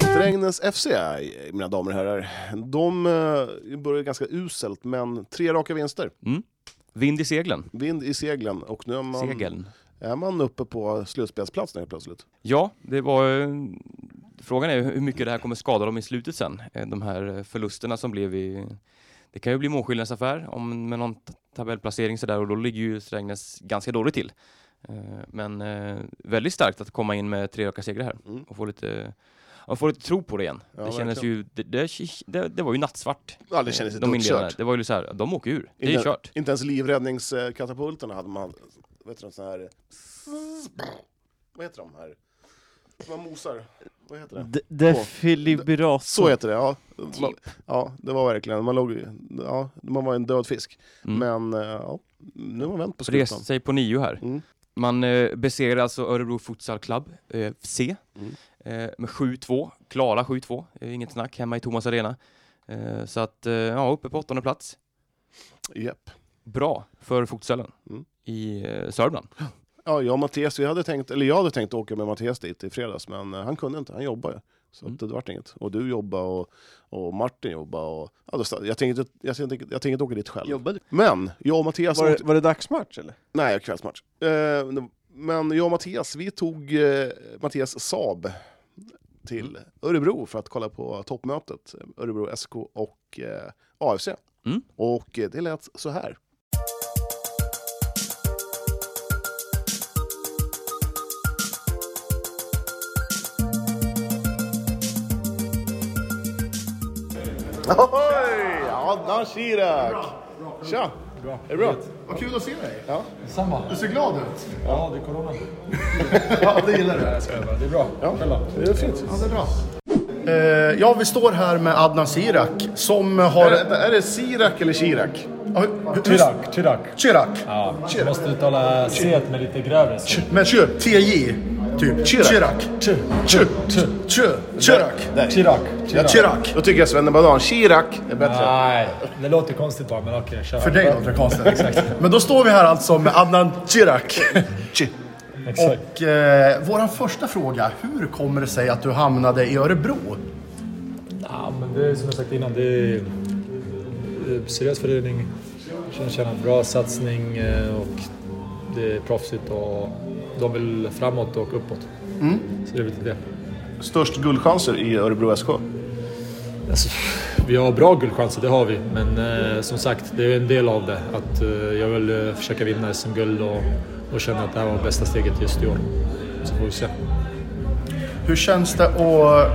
Strängnäs FC, mina damer och herrar, de eh, börjar ganska uselt, men tre raka vinster. Vind i seglen. Vind i seglen och nu är man, Segeln. Är man uppe på slutspelsplats nu plötsligt. Ja, det var... eh, Frågan är hur mycket det här kommer skada dem i slutet sen. Eh, De här förlusterna som blev i... Det kan ju bli målskillnadsaffär om, med någon tabellplacering sådär och då ligger ju Strängnäs ganska dåligt till. Eh, Men väldigt starkt att komma in med tre raka segrar här Mm. och få lite, ja, få lite tro på det igen. Ja, det kändes ju, det, det, det, var ju nattsvart. Ja, det kändes de dödskört. Det var ju så här, de åker ur. Det är Inte, kört. inte ens livräddningskatapulterna hade man, vet du, en sån här... Vad heter de här? Man mosar. Vad heter det? De- Defibrillator. Så heter det, ja. Man, ja, det var verkligen, man låg, ja, man var en död fisk. Mm. Men eh, ja, nu har man vänt på skutan. sig på nio här. Mm. Man eh, besegrade alltså Örebro Futsal Club, eh, C, Mm. eh, med 7-2. Klara 7-2, eh, inget snack, hemma i Thomas Arena. Eh, så att, eh, ja, uppe på åttonde plats. Japp. Bra för futsalen Mm. I eh, Sörmland. Ja, jag och Mattias, vi hade tänkt, eller jag hade tänkt åka med Mattias dit i fredags, men eh, han kunde inte, han jobbar ju. Så Mm. det vart inget. Och du jobbar och, och Martin jobbar och... Ja, då, jag, tänkte, jag, tänkte, jag tänkte åka dit själv. Jobbade Men jag och Mattias... var, det, åkte, var det dagsmatch eller? nej, kvällsmatch. Eh, men jag och Mattias, vi tog eh, Mattias Saab till Örebro för att kolla på toppmötet. Örebro SK och eh, AFC. Mm. Och eh, det lät så här. Oj! Adnan Shirak! Tja! Bra. Är det bra? Vad kul att se dig! Ja. Samma. Du ser glad ut! Ja, det är corona. Ja, det gillar du. Det är bra. Ja, det är fint. Ja, det är bra. Eh, ja, vi står här med Adnan Sirak som Är har... det, är det Sirak eller Shirak? Tyrak, Tyrak. Chirac. Ja, du måste uttala C med lite grövre. Men kör, TJ. Typ. Chirac. Chirac. Chirac. Chirac. Ja, Chirac. Då tycker jag Svenne Banan, Shirak är bättre. Nej, det låter konstigt bara, men okej, kör. För dig låter det konstigt. Men då står vi här alltså med Adnan Chirac. Och eh, våran första fråga, hur kommer det sig att du hamnade i Örebro? Ja, men det är som jag sagt innan, det är eh, seriös förening. Känner känner bra satsning eh, och det är proffsigt och de vill framåt och uppåt. Så det är lite det. Störst guldchanser i Örebro SK? Alltså, vi har bra guldchanser, det har vi. Men eh, som sagt, det är en del av det. Att eh, jag vill eh, försöka vinna SM-guld och, och känna att det här var bästa steget just i år. Så får vi se. Hur känns det att...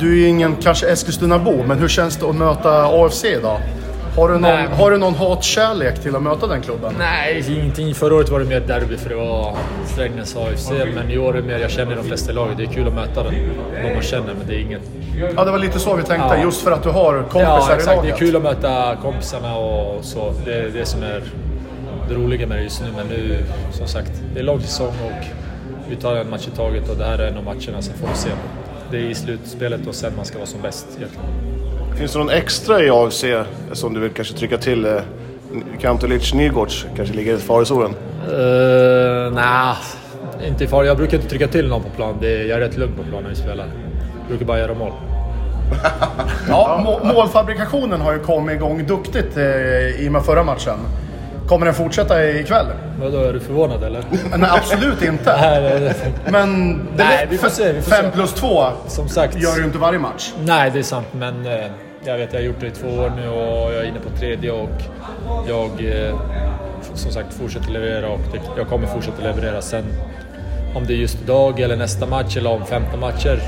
Du är ju ingen kanske Eskilstuna-bo, men hur känns det att möta AFC idag? Har du någon, Nej. har du någon hatkärlek till att möta den klubben? Nej, ingenting. Förra året var det mer derby för det var Strängnäs AFC. Men i år är det mer, jag känner de flesta i laget. Det är kul att möta dem. De man känner, men det är inget... Ja, det var lite så vi tänkte, Ja. just för att du har kompisar Ja, i exakt. laget. Det är kul att möta kompisarna och så. Det är det som är det roliga med det just nu. Men nu, som sagt, det är lång säsong och vi tar en match i taget och det här är en av matcherna, sen får vi se. Det är i slutspelet och sen man ska vara som bäst egentligen. Finns det någon extra i AFC som du vill kanske trycka till? Eh, Kantovic, Nygårds kanske ligger i farozonen? Uh, Nej, inte i fara. Jag brukar inte trycka till någon på plan. Det är, jag är rätt lugn på plan när vi spelar. Jag brukar bara göra mål. Ja, må- målfabrikationen har ju kommit igång duktigt eh, i och med förra matchen. Kommer den fortsätta ikväll? Vadå, är du förvånad eller? Nej, absolut inte. Men det Nej, vi får se, vi får fem se. plus två som sagt. gör ju inte varje match. Nej, det är sant. Men eh, jag vet, jag har gjort det i två år nu och jag är inne på tredje och jag eh, som sagt fortsätter leverera och det, jag kommer fortsätta leverera. Sen om det är just idag eller nästa match eller om 15 matcher.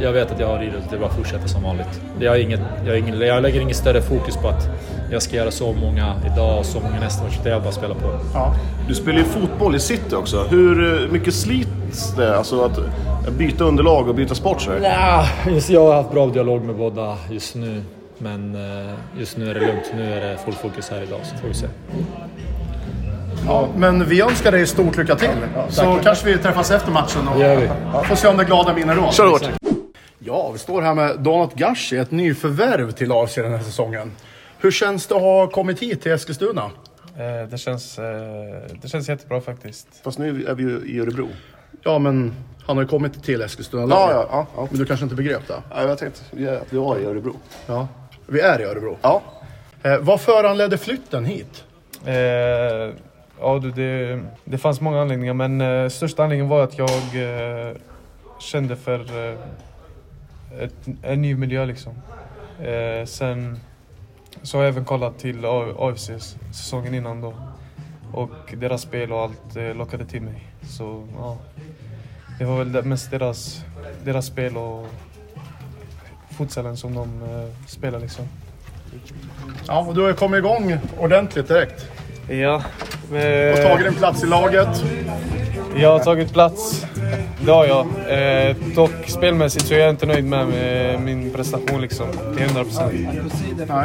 Jag vet att jag har i det, det är bara att fortsätta som vanligt. Jag, har inget, jag, har ingen, jag lägger inget större fokus på att jag ska göra så många idag och så många nästa match. Det är bara spela på. Ja. Du spelar ju fotboll i city också. Hur eh, mycket slits det? Alltså att byta underlag och byta sport så? Ja, jag har haft bra dialog med båda just nu. Men eh, just nu är det lugnt. Nu är det full fokus här idag, så får vi se. Ja, men vi önskar dig stort lycka till. så kanske vi träffas efter matchen och gör vi. får se om det glada miner då. Kör hårt! Ja, vi står här med Donat Gashi, ett nyförvärv till AFC den här säsongen. Hur känns det att ha kommit hit till Eskilstuna? Eh, Det känns, eh, det känns jättebra faktiskt. Fast nu är vi ju i Örebro. Ja, men han har ju kommit till Eskilstuna Ja, ja, ja. ja. Men du kanske inte begrep det? ja jag tänkte ja, att vi var i Örebro. Ja. Vi är i Örebro. Ja. Eh, vad föranledde flytten hit? Eh, ja, du, det, det fanns många anledningar men eh, största anledningen var att jag eh, kände för eh, ett, en ny miljö liksom. Eh, sen så har jag även kollat till AFC säsongen innan då. Och deras spel och allt eh, lockade till mig. Så ja, det var väl mest deras, deras spel och futsalen som de eh, spelar liksom. Ja, och du har ju kommit igång ordentligt direkt. Ja. Och tagit en plats i laget. Jag har tagit plats. Det har jag. Eh, dock spelmässigt så är jag inte nöjd med, med min prestation liksom. Till 100 procent.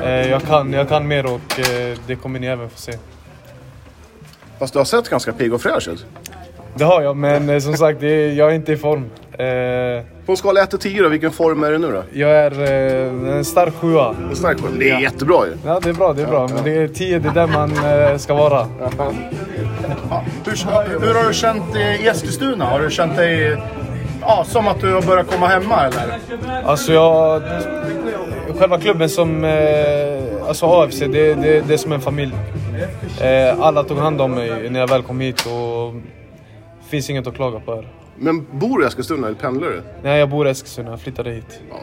Eh, jag, kan, jag kan mer och eh, det kommer ni även få se. Fast du har sett ganska pigg och fräsch ut. Det har jag, men eh, som sagt, är, jag är inte i form. Eh, På en skala 1 till 10 då, vilken form är det nu då? jag är eh, en stark sjua. En stark form. Det är jättebra ju. Ja, det är bra, det är bra. Men det är 10, det är där man eh, ska vara. Hur, hur har du känt i Eskilstuna? Har du känt dig ja, som att du har börjat komma hemma eller? Alltså jag... Själva klubben som... Eh, alltså AFC, det, det, det är som en familj. Eh, alla tog hand om mig när jag väl kom hit och... Finns inget att klaga på här. Men bor du i Eskilstuna eller pendlar du? Nej, jag bor i Eskilstuna. Jag flyttade hit. Ja,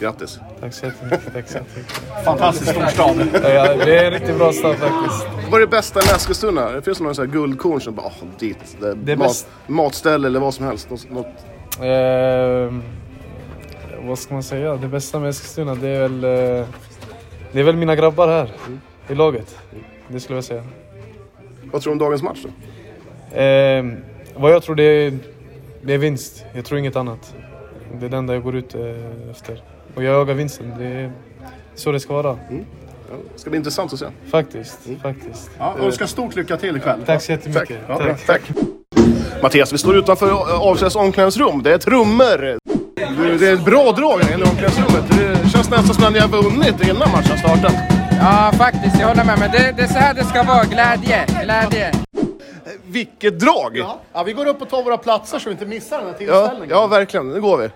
grattis. Tack så jättemycket. Tack så jättemycket. Fantastisk storstad. Ja, ja, det är en riktigt bra start faktiskt. Vad är det bästa med Eskilstuna? Det finns här guldkorn som bara, åh, dit. Det Det mat, bäst- matställe eller vad som helst. Något, något. Eh, vad ska man säga? Det bästa med Eskilstuna, det är väl... Eh, det är väl mina grabbar här i laget. Det skulle jag säga. Vad tror du om dagens match då? Eh, vad jag tror det är, det är vinst. Jag tror inget annat. Det är det enda jag går ut eh, efter. Och jag jagar vinsten. Det är så det ska vara. Ja, det ska bli intressant att se. Faktiskt. faktiskt. Ja, önskar stort lycka till ikväll. Tack så jättemycket. Ja, Tack. tack. Mattias, vi står utanför AFCs omklädningsrum. Det är trummor. Det är ett bra drag i omklädningsrummet. Det känns nästan som att ni har vunnit innan matchen startat. Ja, faktiskt. Jag håller med. Men det, det är så här det ska vara. Glädje. Glädje. Vilket drag! Ja. ja, vi går upp och tar våra platser så vi inte missar den här Ja, tillställningen. ja, verkligen. Nu går vi.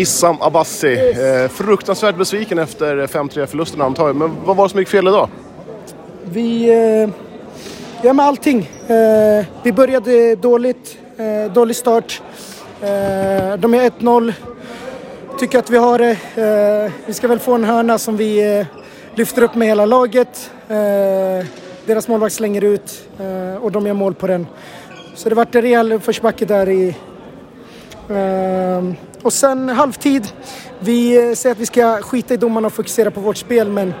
Issam Abbasi, eh, fruktansvärt besviken efter 5-3 förlusten antar jag. Men vad var det som gick fel idag? Vi... Eh, ja, med allting. Eh, vi började dåligt. Eh, dålig start. Eh, de är 1-0. Tycker att vi har det. Eh, vi ska väl få en hörna som vi eh, lyfter upp med hela laget. Deras målvakt slänger ut eh, och de gör mål på den. Så det vart en rejäl uppförsbacke där i... Eh, och sen halvtid. Vi eh, säger att vi ska skita i domarna och fokusera på vårt spel men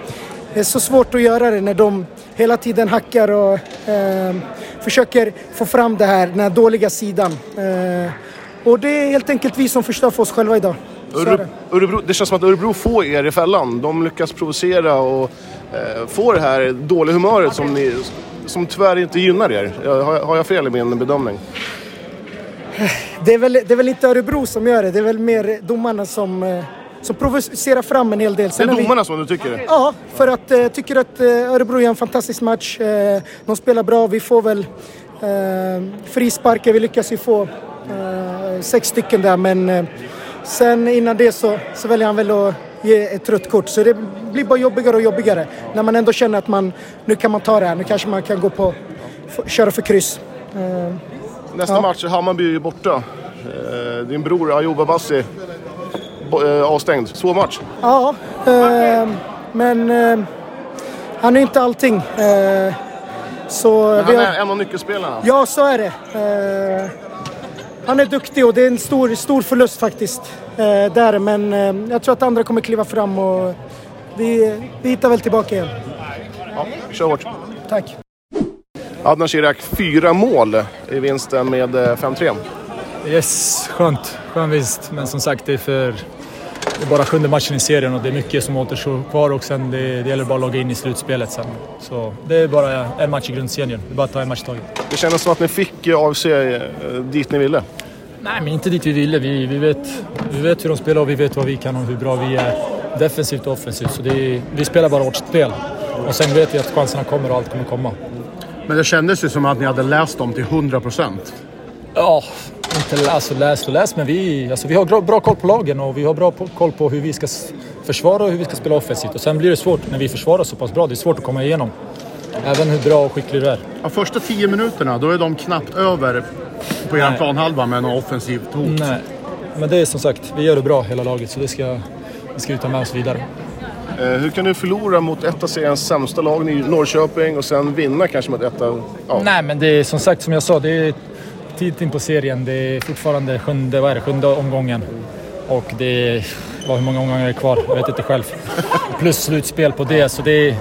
det är så svårt att göra det när de hela tiden hackar och eh, försöker få fram det här, den här dåliga sidan. Eh, och det är helt enkelt vi som förstör för oss själva idag. Är Örebro, det. Det känns som att Örebro får er i fällan. De lyckas provocera och eh, få det här dåliga humöret som, ni, som tyvärr inte gynnar er. Har, har jag fel i min bedömning? Det är, väl, det är väl inte Örebro som gör det, det är väl mer domarna som, eh, som provocerar fram en hel del. Det Sen är har vi- domarna som du tycker det? Ja, för att jag eh, tycker att eh, Örebro gör en fantastisk match. Eh, de spelar bra, vi får väl eh, frisparkar, vi lyckas ju få sex stycken där men sen innan det så, så väljer han väl att ge ett rött kort. Så det blir bara jobbigare och jobbigare när man ändå känner att man, nu kan man ta det här, nu kanske man kan gå på, f- köra för kryss. Eh, Nästa Ja. match, Hammarby är borta. Eh, din bror Ayoub Abassi eh, avstängd. Svår match. Ja, eh, men eh, han är inte allting. Så Men vi han har- är en av nyckelspelarna. Ja, så är det. Eh, han är duktig och det är en stor, stor förlust faktiskt. Eh, där, men eh, jag tror att andra kommer kliva fram och vi, vi hittar väl tillbaka igen. Ja, vi kör hårt. Tack. Adnan Shirak, fyra mål i vinsten med eh, 5-3. Yes, skönt. Skön vinst. Men som sagt, det är, för, det är bara sjunde matchen i serien och det är mycket som återstår kvar och sen det, det gäller bara att logga in i slutspelet sen. Så det är bara en match i grundserien. Det är bara att ta en match i taget. Det kändes som att ni fick eh, AFC eh, dit ni ville. Nej, men inte dit vi ville. Vi, vi, vet, vi vet hur de spelar och vi vet vad vi kan och hur bra vi är defensivt och offensivt. Så det är, vi spelar bara vårt spel. Och sen vet vi att chanserna kommer och allt kommer komma. Men det kändes ju som att ni hade läst dem till 100 procent. Ja, inte läs och läs och läs, men vi, alltså vi har bra, koll på lagen och vi har bra koll på hur vi ska försvara och hur vi ska spela offensivt. Och sen blir det svårt när vi försvarar så pass bra. Det är svårt att komma igenom. Även hur bra och skicklig du är. Ja, första tio minuterna, då är de knappt över på er planhalva med något offensivt hot. Nej, men det är som sagt, vi gör det bra hela laget så det ska, det ska vi ta med oss vidare. Eh, hur kan du förlora mot ett av seriens sämsta lag, i Norrköping, och sen vinna kanske mot ett av... Ja. Nej, men det är som sagt som jag sa, det är tidigt in på serien. Det är fortfarande sjunde, vad är det, sjunde omgången. Och det är, vad, hur många omgångar är det kvar? Jag vet inte själv. Plus slutspel på det. Så det är,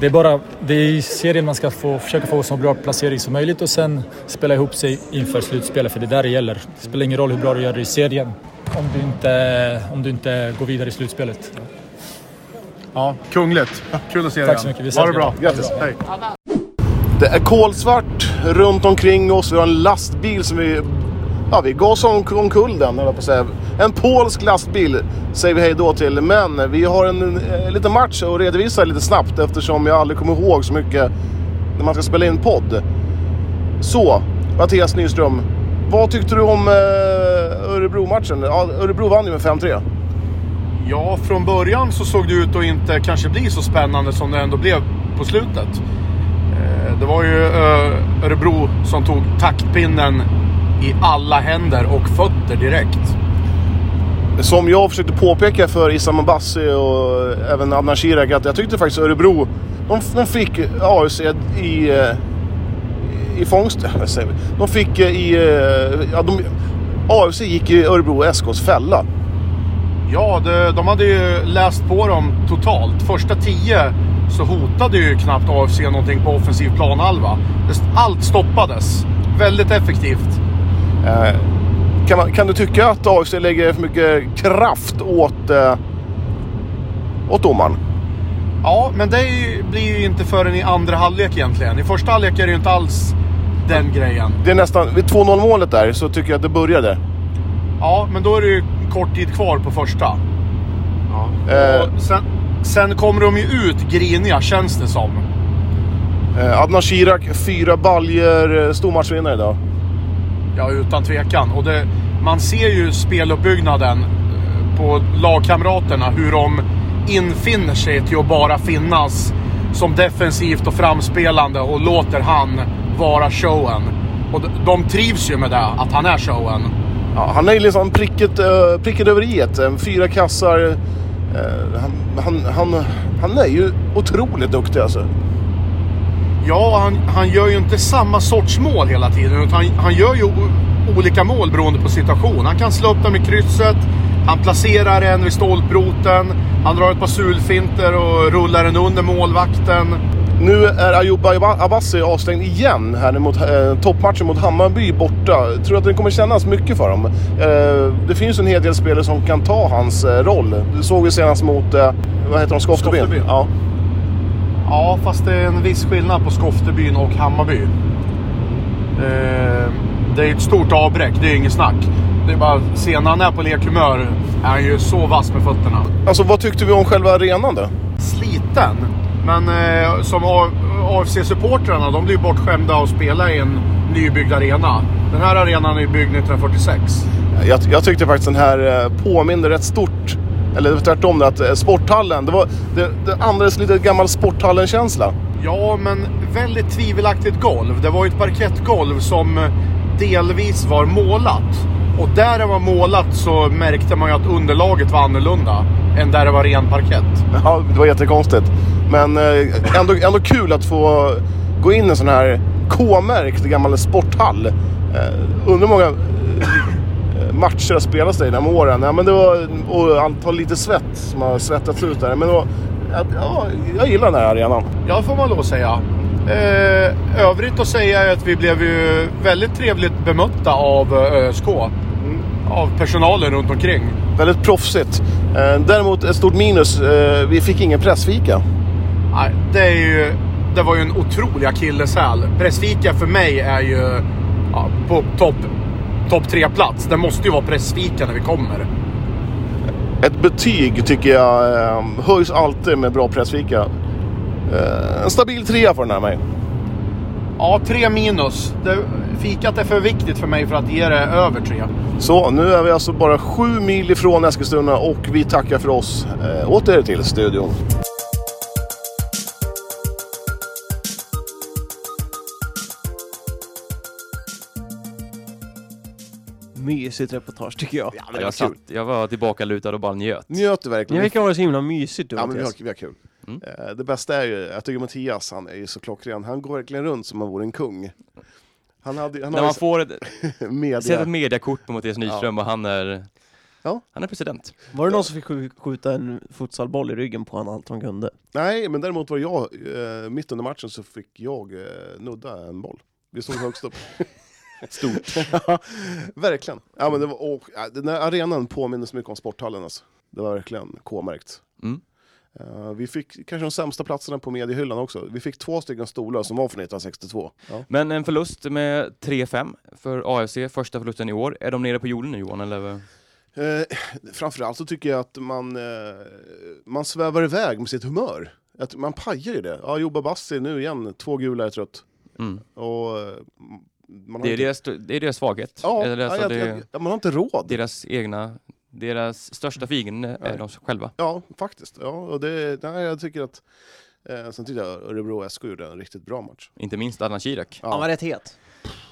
det är bara det är i serien man ska få, försöka få så bra placering som möjligt och sen spela ihop sig inför slutspelet. För det är där det gäller. Det spelar ingen roll hur bra du gör i serien om du inte, om du inte går vidare i slutspelet. Ja, kungligt. Kul att se dig Tack så mycket. Vi Ha det ses bra. Grattis. Hej. Det är kolsvart runt omkring oss. Vi har en lastbil som vi... Ja, vi gasar om, omkull den, höll jag på att säga. En polsk lastbil säger vi hej då till. Men vi har en, en liten match att redovisa lite snabbt eftersom jag aldrig kommer ihåg så mycket när man ska spela in podd. Så, Mattias Nyström. Vad tyckte du om eh, Örebro-matchen? Ja, Örebro vann ju med 5-3. Ja, från början så såg det ut att inte kanske bli så spännande som det ändå blev på slutet. Eh, Det var ju eh, Örebro som tog taktpinnen i alla händer och fötter direkt. Som jag försökte påpeka för Issam Abassi och även Adnan Shirak att jag tyckte faktiskt Örebro, de, de fick AFC i, eh, i fångst. säger vi? De fick i... Ja, de, AFC gick i Örebro SKs fälla. Ja, det, de hade ju läst på dem totalt. Första tio så hotade ju knappt AFC någonting på offensiv planhalva. Allt stoppades. Väldigt effektivt. Eh, kan, man, kan du tycka att AFC lägger för mycket kraft åt, eh, åt domaren? Ja, men det ju- blir ju inte förrän i andra halvlek egentligen. I första halvlek är det ju inte alls den grejen. Det är nästan, vid 2-0 målet där så tycker jag att det började. Ja, men då är det ju kort tid kvar på första. Eh, Och sen, sen kommer de ju ut griniga, känns det som. eh, Adnan Shirak, fyra baljer, eh, stormatchvinnare idag. Ja, utan tvekan. Och det, man ser ju speluppbyggnaden eh, på lagkamraterna, hur de infinner sig till att bara finnas som defensivt och framspelande och låter han vara showen. Och de, trivs ju med det, att han är showen. Ja, han är ju liksom pricket, uh, pricket över i eh, Fyra kassar. Eh, han, han, han, han är ju otroligt duktig alltså. Ja, han, han gör ju inte samma sorts mål hela tiden. Utan han, han gör ju olika mål beroende på situation. Han kan slå upp den med krysset. Han placerar en vid stolproten. Han drar ett par sulfinter och rullar den under målvakten. Nu är Ayoub Abassi avstängd igen här mot eh, toppmatchen mot Hammarby borta. Tror du att det kommer kännas mycket för dem? Eh, det finns en hel del spelare som kan ta hans eh, roll. Det såg vi senast mot, eh, vad heter de, Skoftebyn? Skoftebyn. Ja. Ja, fast det är en viss skillnad på Skoftebyn och Hammarby. Eh, det är ett stort avbräck, det är inget snack. Det är bara att se när han är på lekhumör är han ju så vass med fötterna. Alltså vad tyckte vi om själva arenan då? Sliten. Men eh, som AFC-supportrarna, de blir ju bortskämda att spela i en nybyggd arena. Den här arenan är byggd 1946. Jag, jag tyckte faktiskt den här eh, påminner rätt stort, eller tvärtom, att eh, sporthallen, det, var, det, det andades lite gammal sporthallen-känsla. Ja, men väldigt tvivelaktigt golv. Det var ju ett parkettgolv som delvis var målat. Och där det var målat så märkte man ju att underlaget var annorlunda än där det var ren parkett. Ja, det var jättekonstigt. Men eh, ändå, ändå kul att få gå in i en sån här K-märkt gammal sporthall. Eh, undrar hur många eh, matcher har spelats där genom åren. Ja, men det var, och antal lite svett som har svettats ut där. Men var, ja, jag gillar den här arenan. Ja, får man lov att säga. Eh, övrigt att säga är att vi blev ju väldigt trevligt bemötta av ÖSK. Av personalen runt omkring. Väldigt proffsigt. Eh, däremot ett stort minus, eh, vi fick ingen pressfika. Det, är ju, det var ju en otrolig akilleshäl. Pressfika för mig är ju ja, på topp top tre-plats. Det måste ju vara pressfika när vi kommer. Ett betyg tycker jag eh, höjs alltid med bra pressfika. Eh, en stabil trea får den här mig. Ja, tre minus. Det, fikat är för viktigt för mig för att ge det över tre. Så, nu är vi alltså bara sju mil ifrån Eskilstuna och vi tackar för oss. Eh, åter till studion. Mysigt reportage tycker jag. Ja, men Jag, kul. satt, jag var tillbaka lutad och bara njöt. Njöt du verkligen? Det verkar vara så himla mysigt du Ja, men vi har, vi har kul. Mm. Eh, det bästa är ju, jag tycker Mattias, han är ju så klockren. Han går verkligen runt som om han vore en kung. Han hade han När har man ju får ett, media. sett ett mediakort på Mattias Nyström och han är, Ja. han är president. Var det någon som fick sk- skjuta en futsalboll i ryggen på honom allt han kunde? Nej, men däremot var jag, eh, mitt under matchen så fick jag eh, nudda en boll. Vi stod högst upp. Stort. ja, verkligen. Ja, men det var, och, den här arenan påminner så mycket om sporthallen. Alltså. Det var verkligen K-märkt. Mm. Eh, vi fick kanske de sämsta platserna på mediehyllan också. Vi fick två stycken stolar som var från 1962. Ja. Men en förlust med 3-5 för AFC, första förlusten i år. Är de nere på jorden nu Johan? Eller? Eh, framförallt så tycker jag att man, eh, man svävar iväg med sitt humör. Att man pajar ju det. Ja, Jobba Bassi nu igen, två gula är trött. Mm. Och, man har Det, är inte- deras, det är deras svaghet. Ja, Eller alltså ja, det, jag, ja, man har inte råd. deras egna, deras största fiende är de själva. Ja, faktiskt. Ja, och det, nej, jag tycker att... Eh, sen tyckte jag Örebro SK gjorde en riktigt bra match. Inte minst Adnan Kirak. Han var rätt het.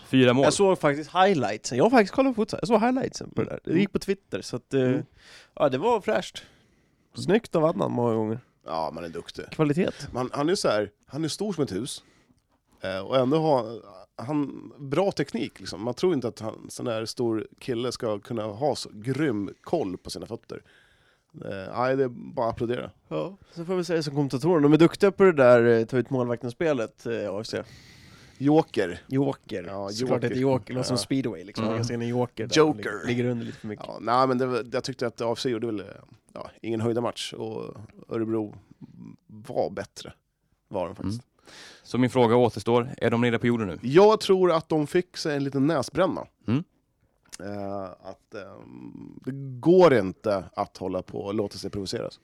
Fyra mål. Jag såg faktiskt highlightsen. Jag har faktiskt kollat på futsal. Jag såg highlightsen på det där. Det gick på Twitter, så att... eh, Mm. Ja, det var fräscht. Snyggt av Adnan många gånger. Ja, man är duktig. Kvalitet. Man, han är så här, han är stor som ett hus. Eh, och ändå har han bra teknik. Liksom. Man tror inte att han, sån där stor kille ska kunna ha så grym koll på sina fötter. Eh, nej, det är bara att applådera. Ja, så får vi säga som kommentatorer. De är duktiga på det där eh, ta ut målvakten-spelet, eh, AFC. Joker. Joker. Ja, Såklart Joker. heter Joker, låter som Ja. speedway liksom. Mm. Man kan se en Joker där. Joker. Ligger, ligger under lite för mycket. Ja, nej, men det, var- jag tyckte att AFC gjorde väl ja, ingen höjda match och Örebro var bättre. Var de faktiskt. Så min fråga återstår, är de nere på jorden nu? Jag tror att de fick sig en liten näsbränna. Mm. Eh, att ehm, det går inte att hålla på och låta sig provoceras.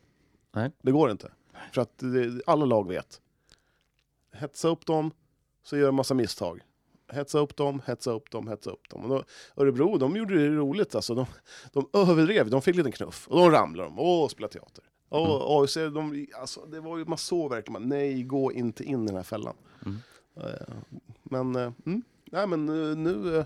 Nej. Det går inte. För att det, alla lag vet. Hetsa upp dem, så gör de massa misstag. Hetsa upp dem, hetsa upp dem, hetsa upp dem. Och då, Örebro, de gjorde det roligt alltså. De, de överdrev, de fick en liten knuff. Och då ramlade de, och spelade teater. Och AFC, de, alltså, det var ju, man såg verkligen, man, nej, gå inte in i den här fällan. Mm. Eh, Men, eh, mm, nej, men eh, nu, eh,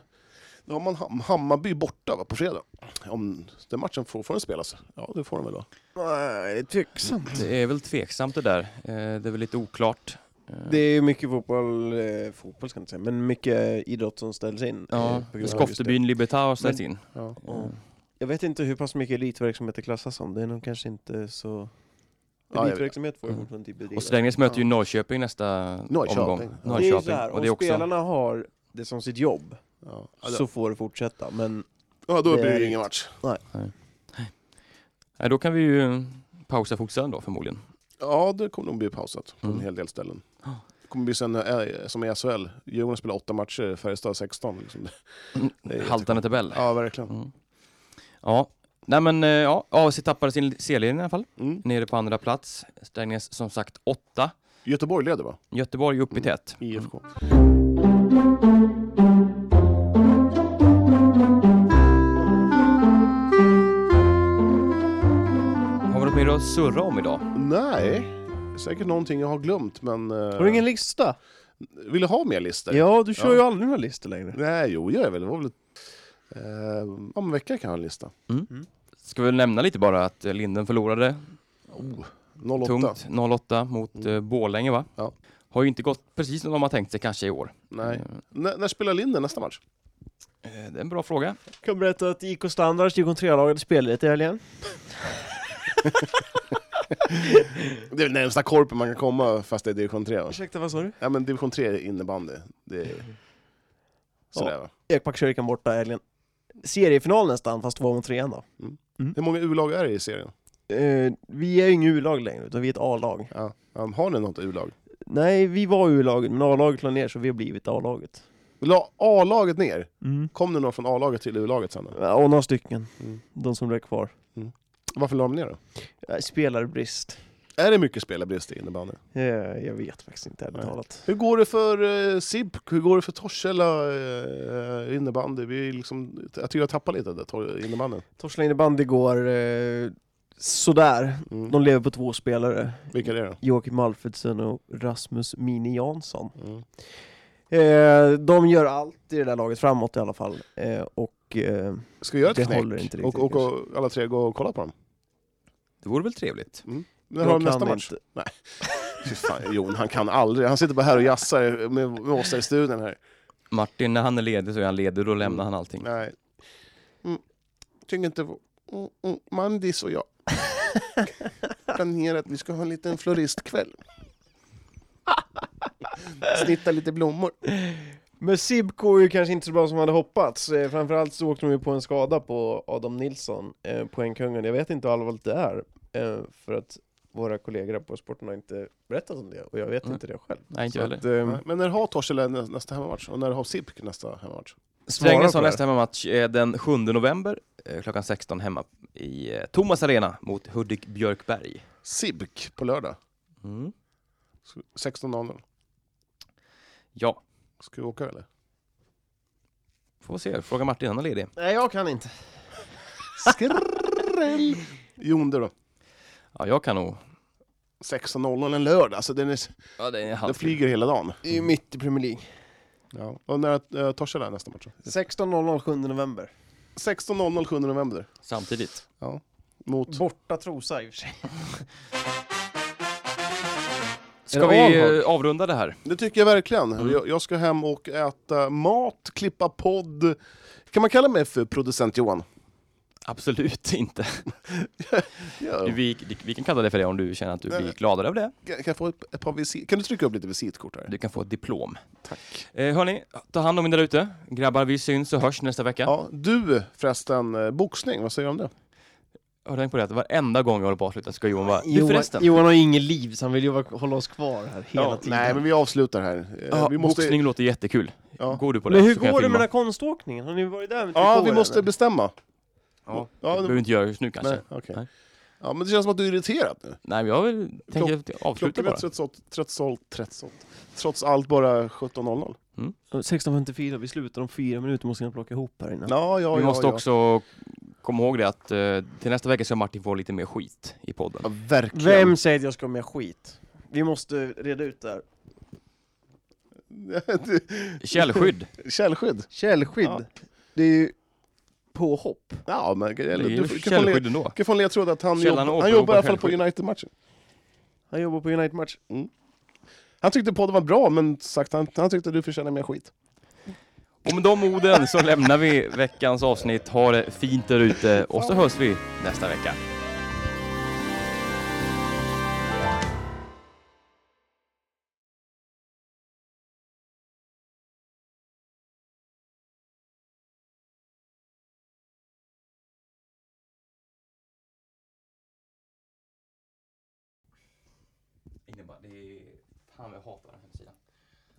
nu har man Ham- Hammarby borta va, på fredag. Om den matchen får, får den spelas, ja det får den väl då. Nej, tveksamt. Det är väl tveksamt det där. Eh, Det är väl lite oklart. Eh, Det är ju mycket fotboll, eh, fotboll ska jag inte säga, men mycket idrott som ställs in. eh, Ja, just Skoftebyn Libertar ställs Men- in. Ja. det. Ja. Jag vet inte hur pass mycket elitverksamhet det klassas som, det är nog kanske inte så... Ja, jag vet. Elitverksamhet får ju Mm. fortfarande inte bedriva. Och Strängnäs möter ju Norrköping nästa Norrköping. omgång. Ja. Det är ju så här, och om det är också... spelarna har det som sitt jobb, Ja, så får det fortsätta. Men ja, då det blir är det ingen inte- match. Nej, då kan vi ju pausa futsalen då förmodligen. Ja, det kommer nog bli pausat på en Mm. hel del ställen. kommer bli sen, eh, som i SHL. Djurgården spelar åtta matcher, Färjestad 16. Liksom. Det är Haltande tabell. Ja, verkligen. Mm. Ja, nej men eh, ja, AFC tappade sin C-ledning i alla fall. Mm. Nere på andra plats. Strängnäs som sagt åtta. Göteborg leder va? Göteborg upp i Mm. tät. IFK. Har vi något mer att surra om idag? Nej, säkert någonting jag har glömt men... eh, Har du ingen lista? Vill du ha mer listor? Ja, du kör Ja. ju aldrig några listor längre. Nej, jo gör jag väl. Det var väl... Eh, om en vecka kan jag ha en lista. Ska vi nämna lite bara att eh, Linden förlorade Oh, 08. tungt 08 mot Mm. eh, Borlänge va? Ja. Har ju inte gått precis som de har tänkt sig kanske i år. Nej. Eh, N- när spelar Linden nästa match? eh, Det är en bra fråga. Jag kan berätta att IK Standards, division 3-laget, spelade lite i helgen. Det är närmsta korpen man kan komma fast det är division 3 va? Ursäkta, vad sa du? Ja men division 3 är innebandy. Det är... Sådär va? Ekbackskyrkan borta i helgen. Seriefinal nästan, fast två mot trean då. Hur många U-lag är det i serien? Eh, vi är ju inget U-lag längre, utan vi är ett A-lag. Ja. Ja, Har ni något U-lag? Nej, vi var U-laget, men A-laget la ner så vi har blivit A-laget. Ha A-laget ner? Mm. Kom det några från A-laget till U-laget sen? då? Ja, och några stycken. Mm. De som blev kvar. Varför la de ner då? Eh, Spelarbrist. Är det mycket spelarbrist i innebandy? Eh, jag vet faktiskt inte ärligt talat. Hur går det för uh, SIB? Hur går det för Torshälla uh, innebandy? Vi liksom, jag tycker jag tappar lite där, tor- innebandyn. Torslanda innebandy går eh, sådär. Mm. De lever på två spelare. Vilka är det då? Joakim Alfredsson och Rasmus Mini Jansson. Mm. Eh, de gör allt i det där laget framåt i alla fall. Eh, och eh, Ska vi göra ett Det knäck? håller inte riktigt, och, och, och alla tre gå och kolla på dem? Det vore väl trevligt? När har de nästa match? inte. Nej. Fan, Jon, han kan aldrig. Han sitter bara här och jassar med, med oss här i studion här. Martin, när han är ledig så är han ledig och då lämnar han allting. Nej. Mm. Tycker inte... Mm, mm, Mandis och jag planerar att vi ska ha en liten floristkväll. Snitta lite blommor. Men Sibco är ju kanske inte så bra som man hade hoppats. Eh, framförallt så åkte de ju på en skada på Adam Nilsson, eh, poängkungen. Jag vet inte hur allvarligt det är, eh, för att våra kollegor på sporten har inte berättat om det, och jag vet Nej. inte det själv. Nej, inte att, Nej, Men när har Torshälla nä- nästa hemmamatch? Och när har SIPK nästa hemmamatch? Strängnäs har nästa hemmamatch eh, den 7 november eh, klockan 16 hemma i eh, Thomas Arena mot Hudik Björkberg. SIBK på lördag. Mm. 16.00. Ja, Ska vi åka eller? får se. Fråga Martin, han är ledig. Nej, jag kan inte. Skräll! Jon du då? Ja, jag kan nog. 16.00 en lördag, alltså den, är, Ja, det är den flyger hela dagen. Det är ju mitt i Premier League. Ja. Och när uh, Torshälla är nästa match? då? 16.00 7 november. 16.00 7 november. Samtidigt. Mot... Borta Trosa i och för sig. Ska det vi eh, avrunda det här? Det tycker jag verkligen. Mm. Jag, jag ska hem och äta mat, klippa podd. Kan man kalla mig för producent Johan? Absolut inte. Ja. Vi, vi kan kalla det för det om du känner att du Nej. blir gladare av det. Kan jag få ett, ett par visit? Kan du trycka upp lite visitkort här? Du kan få ett diplom. Tack. Eh, hörni, ta hand om er där ute. Grabbar, vi syns och hörs nästa vecka. Ja, du förresten, eh, boxning, vad säger du om det? Har du tänkt på det? Att varenda gång jag håller på att avsluta ska Johan vara... Johan, förresten. Johan har inget liv, så han vill ju hålla oss kvar här hela Ja, tiden. nej, men vi avslutar här. Eh, Ja, vi måste, Boxning låter jättekul. Ja. Går du på det Men hur jag går det med den här konståkningen? Har ni varit där med ja, vi måste eller? bestämma. Ja, det behöver inte göra just nu kanske. Nej, Nej, okej. Nej. Ja, men det känns som att du är irriterad nu. men jag vill, tänker avsluta Klockan är bara. trots allt, trots allt, trots allt, trots allt bara 17.00. 16.54, vi slutar om fyra minuter, måste jag plocka ihop här innan. Ja, ja, Vi ja, måste ja. också komma ihåg det att eh, till nästa vecka ska Martin få lite mer skit i podden. Ja, verkligen. Vem säger att jag ska med skit? Vi måste reda ut det här. Källskydd. Källskydd. Källskydd. Ja. Det är ju påhopp. Ja, men Det eller, är du, du, kan få en le- källskydd ändå. kan få en ledtråd att han, jobb, han jobbar i alla fall på. United-matchen. Han jobbar på United-match. Han tyckte podden var bra, men sagt, han, han tyckte du förtjänar mer skit. Och med de orden så lämnar vi veckans avsnitt. Ha det fint där ute och så hörs vi nästa vecka. Det är Fan jag hatar den hemsidan.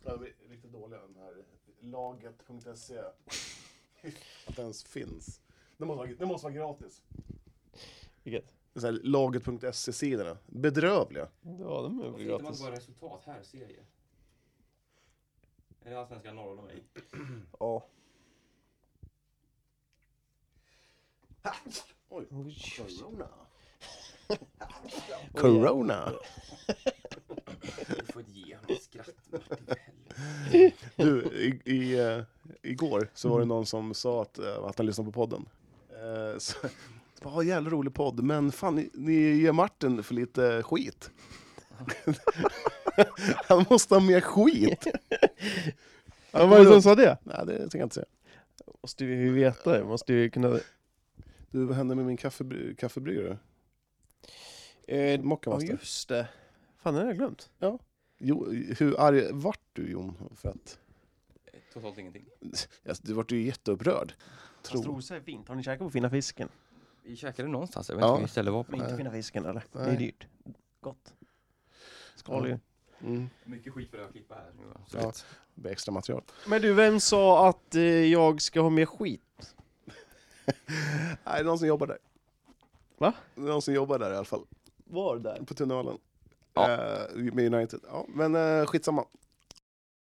Ja, de är riktigt dåliga den här laget.se. Att det ens finns. Det måste vara, det måste vara gratis. Vilket? Det är så här, Laget.se-sidorna. Bedrövliga. Ja, de är väl hittar man gratis. inte bara resultat här, serier? Är det Allsvenskan norr om mig? Ja. Oj. Oj. Corona. Corona. Du får ge honom skratt, Martin. Du, i, i, eh, igår så var det någon som sa att, eh, att han lyssnade på podden. Eh, så, bara, "Ja, jävla rolig podd, men fan ni, ni ger Martin för lite skit. han måste ha mer skit. Vad var det som sa det? Nej, det tänker jag inte säga. Måste vi veta det, måste vi kunna... Du, vad hände med min kaffebry- kaffebryggare? Eh, Mocca ja just det. Fan, det har jag glömt. Jo, hur arg vart du Jon? För att, Totalt ingenting. alltså, du vart ju jätteupprörd. Fast. Trosa är fint. Har ni käkat på Fina Fisken? Vi käkade någonstans, jag vet Ja. inte vilket ställe det var på. Men inte Nej. Fina Fisken eller? Det är Nej. dyrt. Gott. Skal ju. Mm, Mycket skit för det att klippa här. Så Ja. det extra material. Men du, vem sa att eh, jag ska ha mer skit? Nej, det är någon som jobbar där. Va? Det är någon som jobbar där i alla fall. Var där? På Tunnelen. Ja. Eh, med United. Ja, men eh, skitsamma.